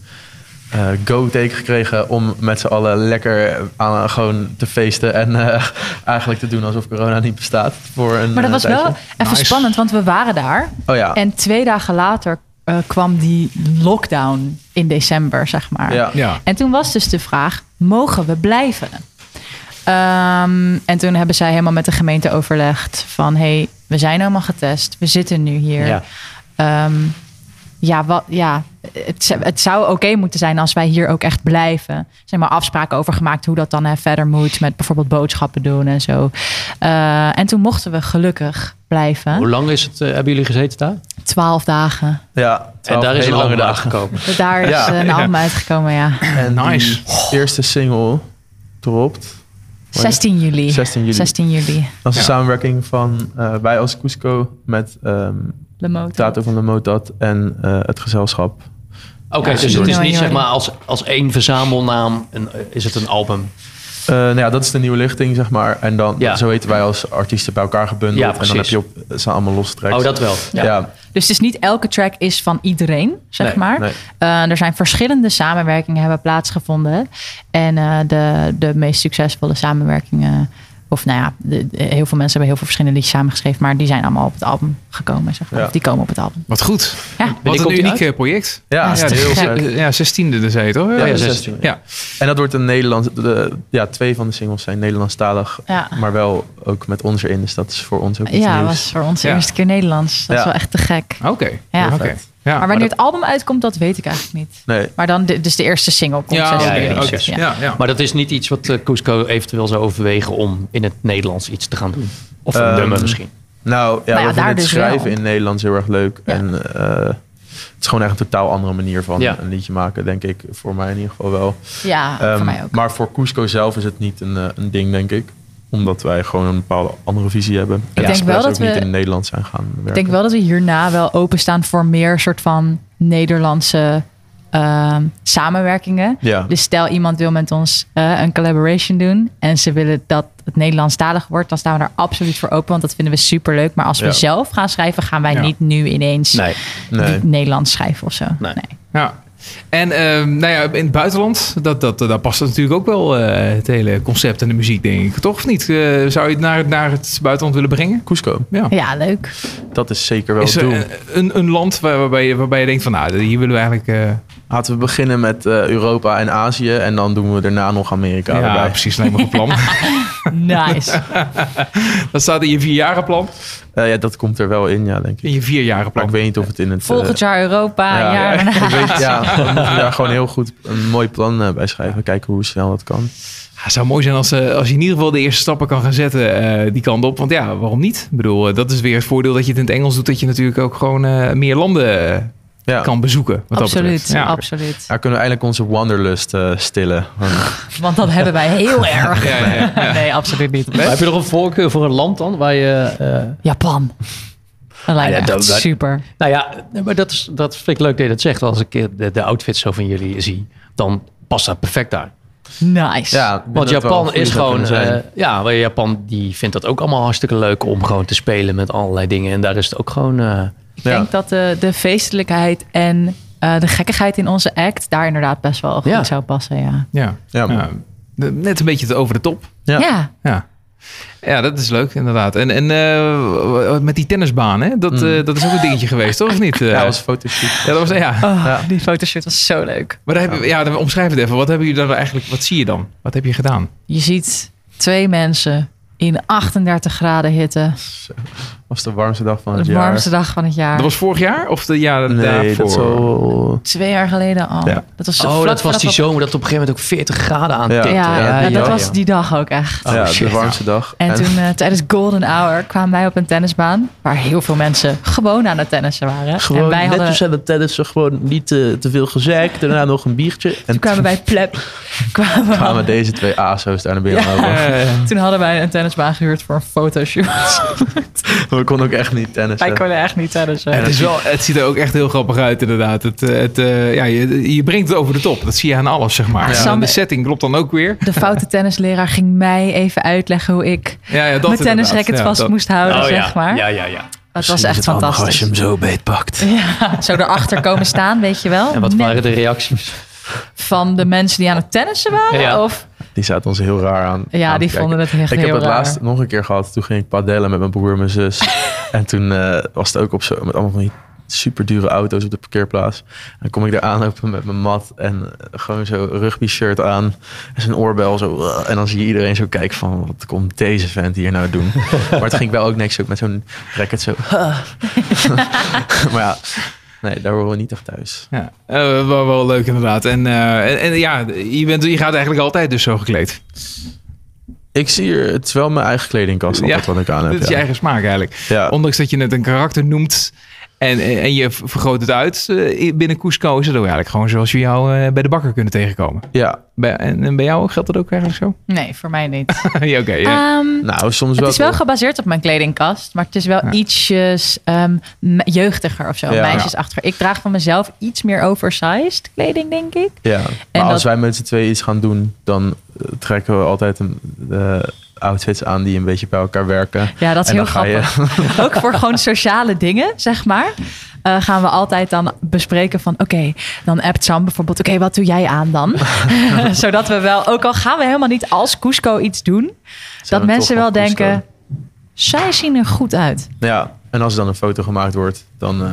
eh, go-teken gekregen om met z'n allen lekker aan, gewoon te feesten. En eh, eigenlijk te doen alsof corona niet bestaat. Voor een, Maar dat was wel even Nice. spannend, want we waren daar. Oh ja. En twee dagen later eh, kwam die lockdown in december, zeg maar. ja. Ja. En toen was dus de vraag, mogen we blijven? Ehm, en toen hebben zij helemaal met de gemeente overlegd van... hey, we zijn allemaal getest, we zitten nu hier. Ja. Ehm, ja, wat, ja het, het zou oké moeten zijn als wij hier ook echt blijven. Er zijn maar afspraken over gemaakt hoe dat dan hè, verder moet... met bijvoorbeeld boodschappen doen en zo. Eh, en toen mochten we gelukkig blijven. Hoe lang is het, eh, hebben jullie gezeten daar? Twaalf dagen. ja En daar is een lange uitgekomen. Dus [laughs] daar is Ja. eh, een album uitgekomen, ja. En die Nice. eerste single dropt. 16 juli. 16 juli. 16 juli. Dat is Ja. een samenwerking van eh, wij als Cusco met ehm Le Moto. Tato van de Motat en eh, het gezelschap. Oké, Ja, dus het is niet zeg maar als, als één verzamelnaam een, eh, is het een album. Eh, nou ja, dat is de nieuwe lichting, zeg maar. En dan, Ja. zo heten wij als artiesten bij elkaar gebundeld. Ja, en dan heb je op, het zijn allemaal losse tracks. Oh, dat wel. Ja. Dus het is niet elke track is van iedereen, zeg Nee, maar. nee. Eh, er zijn verschillende samenwerkingen hebben plaatsgevonden. En eh, de, de meest succesvolle samenwerkingen... Of nou ja, de- de- heel veel mensen hebben heel veel verschillende liedjes samengeschreven. Maar die zijn allemaal op het album gekomen, zeg maar. Ja. Of die komen op het album. Wat goed. Ja. Wat een uniek eh, project. Ja, Ja, de- eh, ja, 16e dus heet toch? Ja, ja, 16. Ja. En dat wordt een Nederlands... De, ja, twee van de singles zijn Nederlandstalig. Ja. Maar wel ook met ons erin. Dus dat is voor ons ook iets Ja, nieuws. was voor ons de Ja. eerste keer Nederlands. Dat is wel echt te gek. Oké. Ja. Oké. Maar wanneer het album uitkomt, dat weet ik eigenlijk niet. Nee. Maar dan, de, dus de eerste single komt Ja, 16 oké, ja, ja. Ja, ja. Maar dat is niet iets wat eh, Cusco eventueel zou overwegen om in het Nederlands iets te gaan doen. Of een Ehm, nummer misschien. Nou ja, ja, we vinden daar het dus schrijven wel. in Nederlands heel erg leuk. Ja. En eh, het is gewoon echt een totaal andere manier van Ja. een liedje maken, denk ik. Voor mij in ieder geval wel. Ja, Ehm, voor mij ook. Maar voor Cusco zelf is het niet een, eh, een ding, denk ik. Omdat wij gewoon een bepaalde andere visie hebben. En denk expres wel dat ook niet we- in het Nederlands zijn gaan werken. Ik denk wel dat we hierna wel openstaan voor meer soort van Nederlandse ehm, samenwerkingen. Ja. Dus stel iemand wil met ons eh, een collaboration doen en ze willen dat het Nederlandstalig wordt, dan staan we daar absoluut voor open, want dat vinden we super leuk. Maar als we Ja. zelf gaan schrijven, gaan wij Ja. niet nu ineens Nee. Nee. Nederlands schrijven of zo. Nee. Ja. En ehm, nou ja, in het buitenland, dat, dat, daar past natuurlijk ook wel eh, het hele concept en de muziek, denk ik. Toch of niet? Eh, zou je het naar, naar het buitenland willen brengen? Cusco, Ja. Ja, leuk. dat is zeker wel Is het er doel. een, een, een land waar- waarbij je, waarbij je denkt van, nou, hier willen we eigenlijk... eh, Laten we beginnen met eh, Europa en Azië. En dan doen we daarna nog Amerika ja, erbij. precies, lijkt me een plan. [laughs] Nice. [laughs] dat staat in je vierjarenplan. Eh, ja, dat komt er wel in, ja, denk ik. In je Maar vierjarenplan. ik weet niet of het in het... eh, Volgend jaar Europa, ja, jaar ja, daarna. ik weet, [laughs] ja, dan moet je daar gewoon heel goed een mooi plan eh, bij schrijven. Kijken hoe snel dat kan. Ja, het zou mooi zijn als, eh, als je in ieder geval de eerste stappen kan gaan zetten eh, die kant op. Want ja, waarom niet? Ik bedoel, eh, dat is weer het voordeel dat je het in het Engels doet. Dat je natuurlijk ook gewoon eh, meer landen eh, Ja. kan bezoeken. Wat Absoluut. Ja. absoluut. Daar kunnen we eindelijk onze wanderlust eh, stillen. Want [laughs] dat hebben wij heel [laughs] erg. Ja, ja, ja. Nee, absoluut niet. Maar heb je nog een voorkeur voor een land dan? Waar je, eh, Japan. Dat lijkt me Ah, ja, echt dat- super. nou ja, maar dat, is, dat vind ik leuk dat je dat zegt. Als ik eh, de, de outfits zo van jullie zie, dan past dat perfect daar. Nice. Ja, Want Japan is gewoon, eh, ja, Japan die vindt dat ook allemaal hartstikke leuk om gewoon te spelen met allerlei dingen. En daar is het ook gewoon, eh, Ik Ja. denk dat de, de feestelijkheid en eh, de gekkigheid in onze act daar inderdaad best wel goed Ja. zou passen. Ja. Ja. Ja, Ja. De- Net een beetje te over de top. Ja. ja. Ja. Ja, dat is leuk, inderdaad. En, en eh, met die tennisbaan, hè? Dat, eh, dat is ook een dingetje geweest, toch? Of niet? [laughs] Eh, Ja, dat was fotoshoot. ja, dat was, ja. Oh, Ja. Die fotoshoot was zo leuk. Maar dan heb je, ja, dan omschrijf het even. Wat hebben jullie dan eigenlijk, wat zie je dan? Wat heb je gedaan? Je ziet twee mensen in 38 graden hitte. Was de warmste dag van het De jaar. warmste dag van het jaar. Dat was vorig jaar of de jaren Nee, daarvoor? dat zo... Twee jaar geleden al. Ja. Dat was oh, dat was die zomer dat op een gegeven moment ook 40 graden aan Ja. tikte. Ja, Ja, ja, die dat was die dag ook echt. ja, shit. de warmste dag. En toen eh, tijdens Golden Hour kwamen wij op een tennisbaan waar heel veel mensen gewoon aan het tennissen waren. Gewoon en wij hadden, netjes aan het tennissen, gewoon niet te, te veel gezeik. Daarna nog een biertje. En toen kwamen wij plep. [laughs] Kwamen we kwamen deze twee ASO's daar naar binnen Toen hadden wij een tennisbaan gehuurd voor een fotoshoot. [laughs] We konden ook echt niet tennissen. wij konden echt niet tennissen. het, is wel, het ziet er ook echt heel grappig uit, inderdaad. Het, eh, het, eh, ja, je, je brengt het over de top. Dat zie je aan alles, zeg maar. Ja. Sam- de setting klopt dan ook weer. De foute tennisleraar ging mij even uitleggen hoe ik Ja, ja, dat mijn tennisracket Ja, vast dat- moest houden, Oh, zeg maar. Ja, ja, ja. Dat was echt fantastisch. Als je hem zo beetpakt. [laughs] Ja, zo erachter komen staan, weet je wel. En wat waren de reacties? Van de mensen die aan het tennissen waren? Ja. Of, Die zaten ons heel raar aan. ja, aan die vonden het echt Ik heel heb het laatst nog een keer gehad. Toen ging ik padellen met mijn broer en mijn zus. [laughs] en toen eh, was het ook op zo met allemaal van die super dure auto's op de parkeerplaats. En dan kom ik daar aanlopen met mijn mat en eh, gewoon zo rugby shirt aan. En zijn oorbel zo. uh, en dan zie je iedereen zo kijken van wat komt deze vent hier nou doen. [laughs] maar het ging wel ook niks ook met zo'n racket zo. [laughs] maar ja, nee, daar horen we niet echt thuis. Ja, eh, wel, wel leuk inderdaad. En, eh, en, en ja, je, bent, je gaat eigenlijk altijd dus zo gekleed. Ik zie hier, het is wel mijn eigen kledingkast altijd wat ik aan heb. Dit is je ja. eigen smaak eigenlijk. Ja. Ondanks dat je het een karakter noemt en, en je vergroot het uit eh, binnen Cusco, is het ook eigenlijk gewoon zoals je jou eh, bij de bakker kunnen tegenkomen. ja, Bij, en, en bij jou geldt dat ook eigenlijk zo? Nee, voor mij niet. [laughs] ja, oké. ja. Ehm, nou soms wel. het is wel gebaseerd op mijn kledingkast, maar het is wel Ja. ietsjes ehm, me- jeugdiger of zo, Ja. meisjesachtiger. Ik draag van mezelf iets meer oversized kleding, denk ik. Ja, maar En als dat- wij met z'n tweeën iets gaan doen, dan eh, trekken we altijd een, de outfits aan die een beetje bij elkaar werken. Ja, dat is En heel je- grappig. Ook voor gewoon sociale dingen, zeg maar. eh, gaan we altijd dan bespreken van... oké, dan appt Sam bijvoorbeeld... oké, wat doe jij aan dan? [laughs] Zodat we wel, ook al gaan we helemaal niet als Cusco iets doen... dat mensen wel Cusco. denken... zij zien er goed uit. Ja, en als er dan een foto gemaakt wordt, dan eh,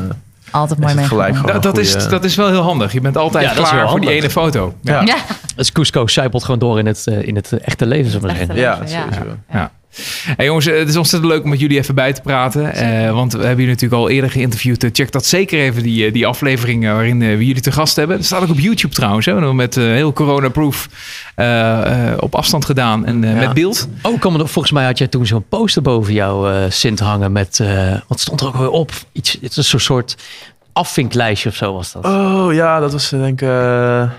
Altijd mooi meegenomen. gewoon Dat, is, dat is wel heel handig. Je bent altijd Ja, klaar voor die ene foto. Ja. Ja, [laughs] Dus Cusco zijpelt gewoon door in het, eh, in het echte leven, maar Echte zeggen. leven. Ja, Ja. Hey jongens, eh, het is ontzettend leuk om met jullie even bij te praten. Eh, want we hebben jullie natuurlijk al eerder geïnterviewd. Eh, Check dat zeker even, die, die aflevering waarin eh, we jullie te gast hebben. Dat staat ook op YouTube trouwens. Hè? We hebben Met eh, heel corona-proof eh, eh, op afstand gedaan en eh, Ja. met beeld. Oh, kom er, volgens mij had jij toen zo'n poster boven jouw eh Sint hangen met... eh, wat stond er ook weer op? Iets, het is een soort- afvinklijstje of zo was dat. Oh ja, dat was denk ik... eh,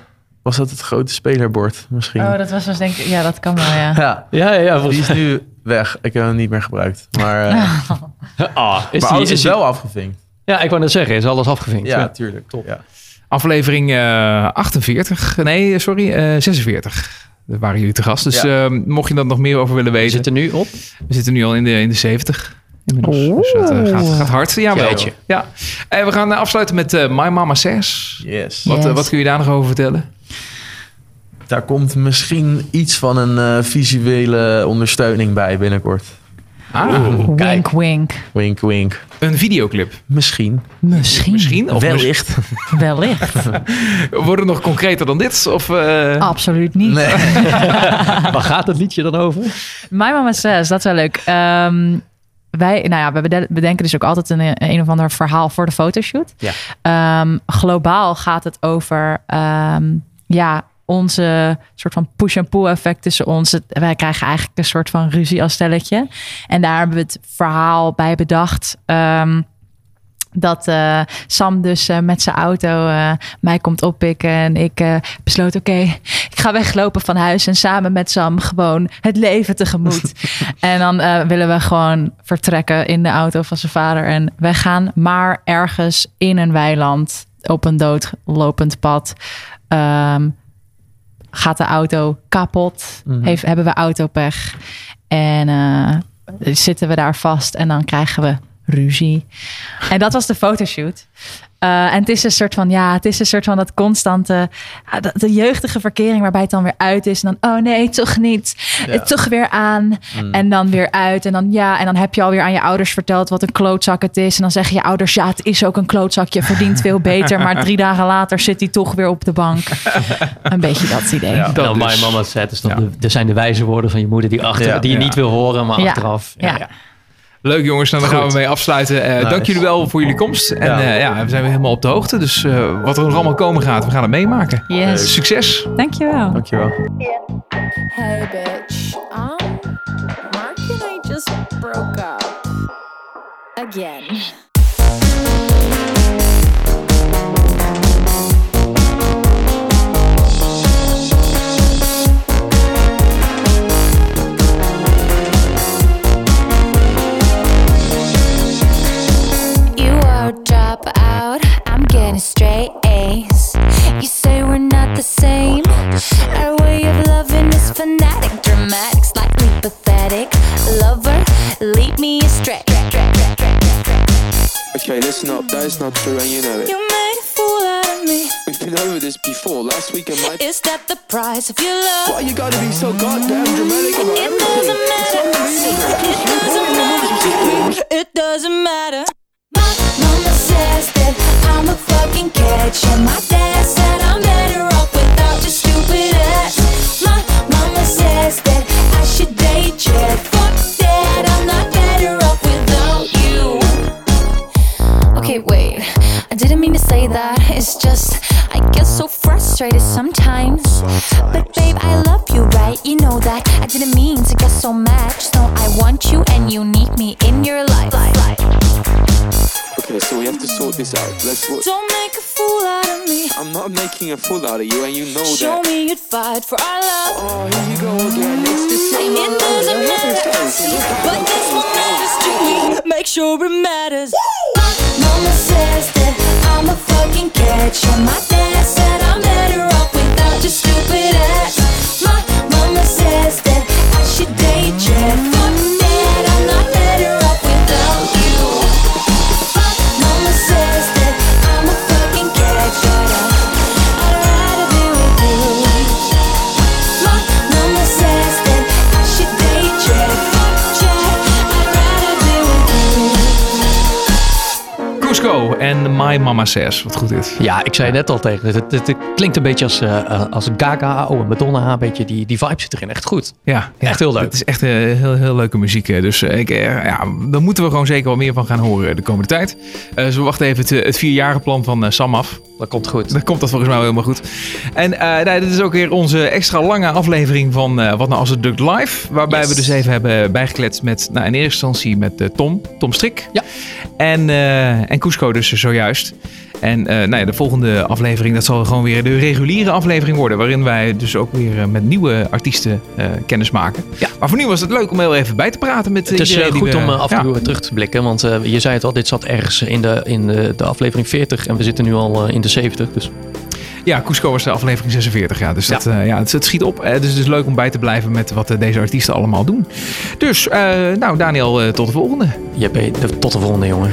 was dat het grote spelerbord misschien? Oh, dat was dus denk ik... Ja, dat kan wel, ja. [laughs] Ja, Ja, ja, ja. die volgens- is nu weg. Ik heb hem niet meer gebruikt. Maar, eh, [laughs] Ah, is maar die- alles is die- wel afgevinkt. Ja, ik wou net zeggen, is alles afgevinkt. Ja, Ja. tuurlijk. Top. Ja. Aflevering eh, 48. Nee, sorry, eh 46. Daar waren jullie te gast. Dus Ja. mocht je daar nog meer over willen We weten. zitten nu op. We zitten nu al in de, in de 70. Inmiddels. Dus dat gaat, gaat hard. Ja, wel. Jeetje. ja. En we gaan afsluiten met eh, My Mama Says. Yes. Wat, Yes. wat kun je daar nog over vertellen? Daar komt misschien iets van een eh, visuele ondersteuning bij binnenkort. Ah, Wink, wink. Wink, wink. een videoclip. Misschien. Misschien. Misschien? Of Wellicht. [laughs] Wellicht. [laughs] Wordt het nog concreter dan dit? Of, eh, Absoluut niet. Nee. [laughs] Waar gaat het liedje dan over? My Mama Says, dat is wel leuk. Ehm, wij, nou ja, we bede- bedenken dus ook altijd een, een of ander verhaal voor de fotoshoot. Ja. Ehm, globaal gaat het over ehm, ja, onze soort van push-and-pull effect tussen ons. Wij krijgen eigenlijk een soort van ruzie als stelletje. En daar hebben we het verhaal bij bedacht. ehm, dat eh, Sam dus eh, met zijn auto eh, mij komt oppikken. En ik besloot, oké, ik ga weglopen van huis. En samen met Sam gewoon het leven tegemoet. [laughs] en dan willen we gewoon vertrekken in de auto van zijn vader en weggaan. Maar ergens in een weiland, op een doodlopend pad... ehm, gaat de auto kapot. Heeft, hebben we autopech. En eh, zitten we daar vast en dan krijgen we ruzie. En dat was de fotoshoot. Eh, en het is een soort van, ja, het is een soort van dat constante, ja, de, de jeugdige verkering waarbij het dan weer uit is. En dan, oh nee, toch niet. Eh, Toch weer aan. En dan weer uit. En dan, ja, en dan heb je alweer aan je ouders verteld wat een klootzak het is. En dan zeggen je ouders, ja, het is ook een klootzak. Je verdient veel [laughs] beter. Maar drie dagen later zit hij toch weer op de bank. Een beetje dat idee. dat nou, dus. My Mama is dat Ja. de, er zijn de wijze woorden van je moeder die, achter, Ja. die je Ja. niet wil horen, maar Ja. achteraf. Ja. Leuk jongens, nou, daar gaan we mee afsluiten. Eh, Nice. Dank jullie wel voor jullie komst. En Ja. ja. ja, we zijn weer helemaal op de hoogte. Dus eh, wat er nog allemaal komen gaat, we gaan het meemaken. Yes. Succes! Dankjewel. Dankjewel. Hey bitch, um, Mark and I just broke up. Again. Not the same. Our way of loving is fanatic, dramatic, slightly pathetic. Lover, lead me astray. Okay, listen up, that is not true and you know it. You made a fool out of me. We've been over this before, last week and my... Is that the price of your love? Why you gotta be so goddamn dramatic about It everything? doesn't matter. It doesn't matter. It doesn't matter. My mama says that I'm a fucking catch, and my dad said I'm this out. Let's... wo- Don't make a fool out of me. I'm not making a fool out of you and you know Show that. me you'd fight for our love. Oh, here you go again. It's the same. It doesn't matter, but this one matters to me. Make sure it matters. My mama says that I'm a fucking catch, and my dad said I'm better off without your stupid ass. My mama says that I should date you. En My Mama Says. Wat goed dit. Ja, ik zei net al tegen het, het, het klinkt een beetje als, eh, als Gaga of Madonna. Een beetje die, die vibe zit erin. Echt goed. Ja, ja, Echt heel leuk. Het is echt eh, heel, heel leuke muziek. Dus ik, ja, daar moeten we gewoon zeker wel meer van gaan horen de komende tijd. Dus we wachten even het, het vierjarenplan van Sam af. Dat komt goed. Dan komt dat volgens mij wel helemaal goed. En eh, nou, dit is ook weer onze extra lange aflevering van eh, Wat Nou Als Het Lukt Live. Waarbij Yes. we dus even hebben bijgekletst met, nou, in eerste instantie met eh, Tom, Tom Strik. Ja. En, en Cusco dus zojuist. En eh, nou ja, de volgende aflevering, dat zal gewoon weer de reguliere aflevering worden. Waarin wij dus ook weer eh, met nieuwe artiesten eh, kennis maken. Ja. Maar voor nu was het leuk om heel even bij te praten met Het is goed we- om af en ja. toe terug te blikken. Want je zei het al, dit zat ergens in de, in de, de aflevering 40. En we zitten nu al in de 70. Dus Ja, Cusco was de aflevering 46. Ja, dus dat, ja. ja, het, het schiet op. Dus het is leuk om bij te blijven met wat deze artiesten allemaal doen. Dus, nou Daniel, tot de volgende. JP, tot de volgende jongen.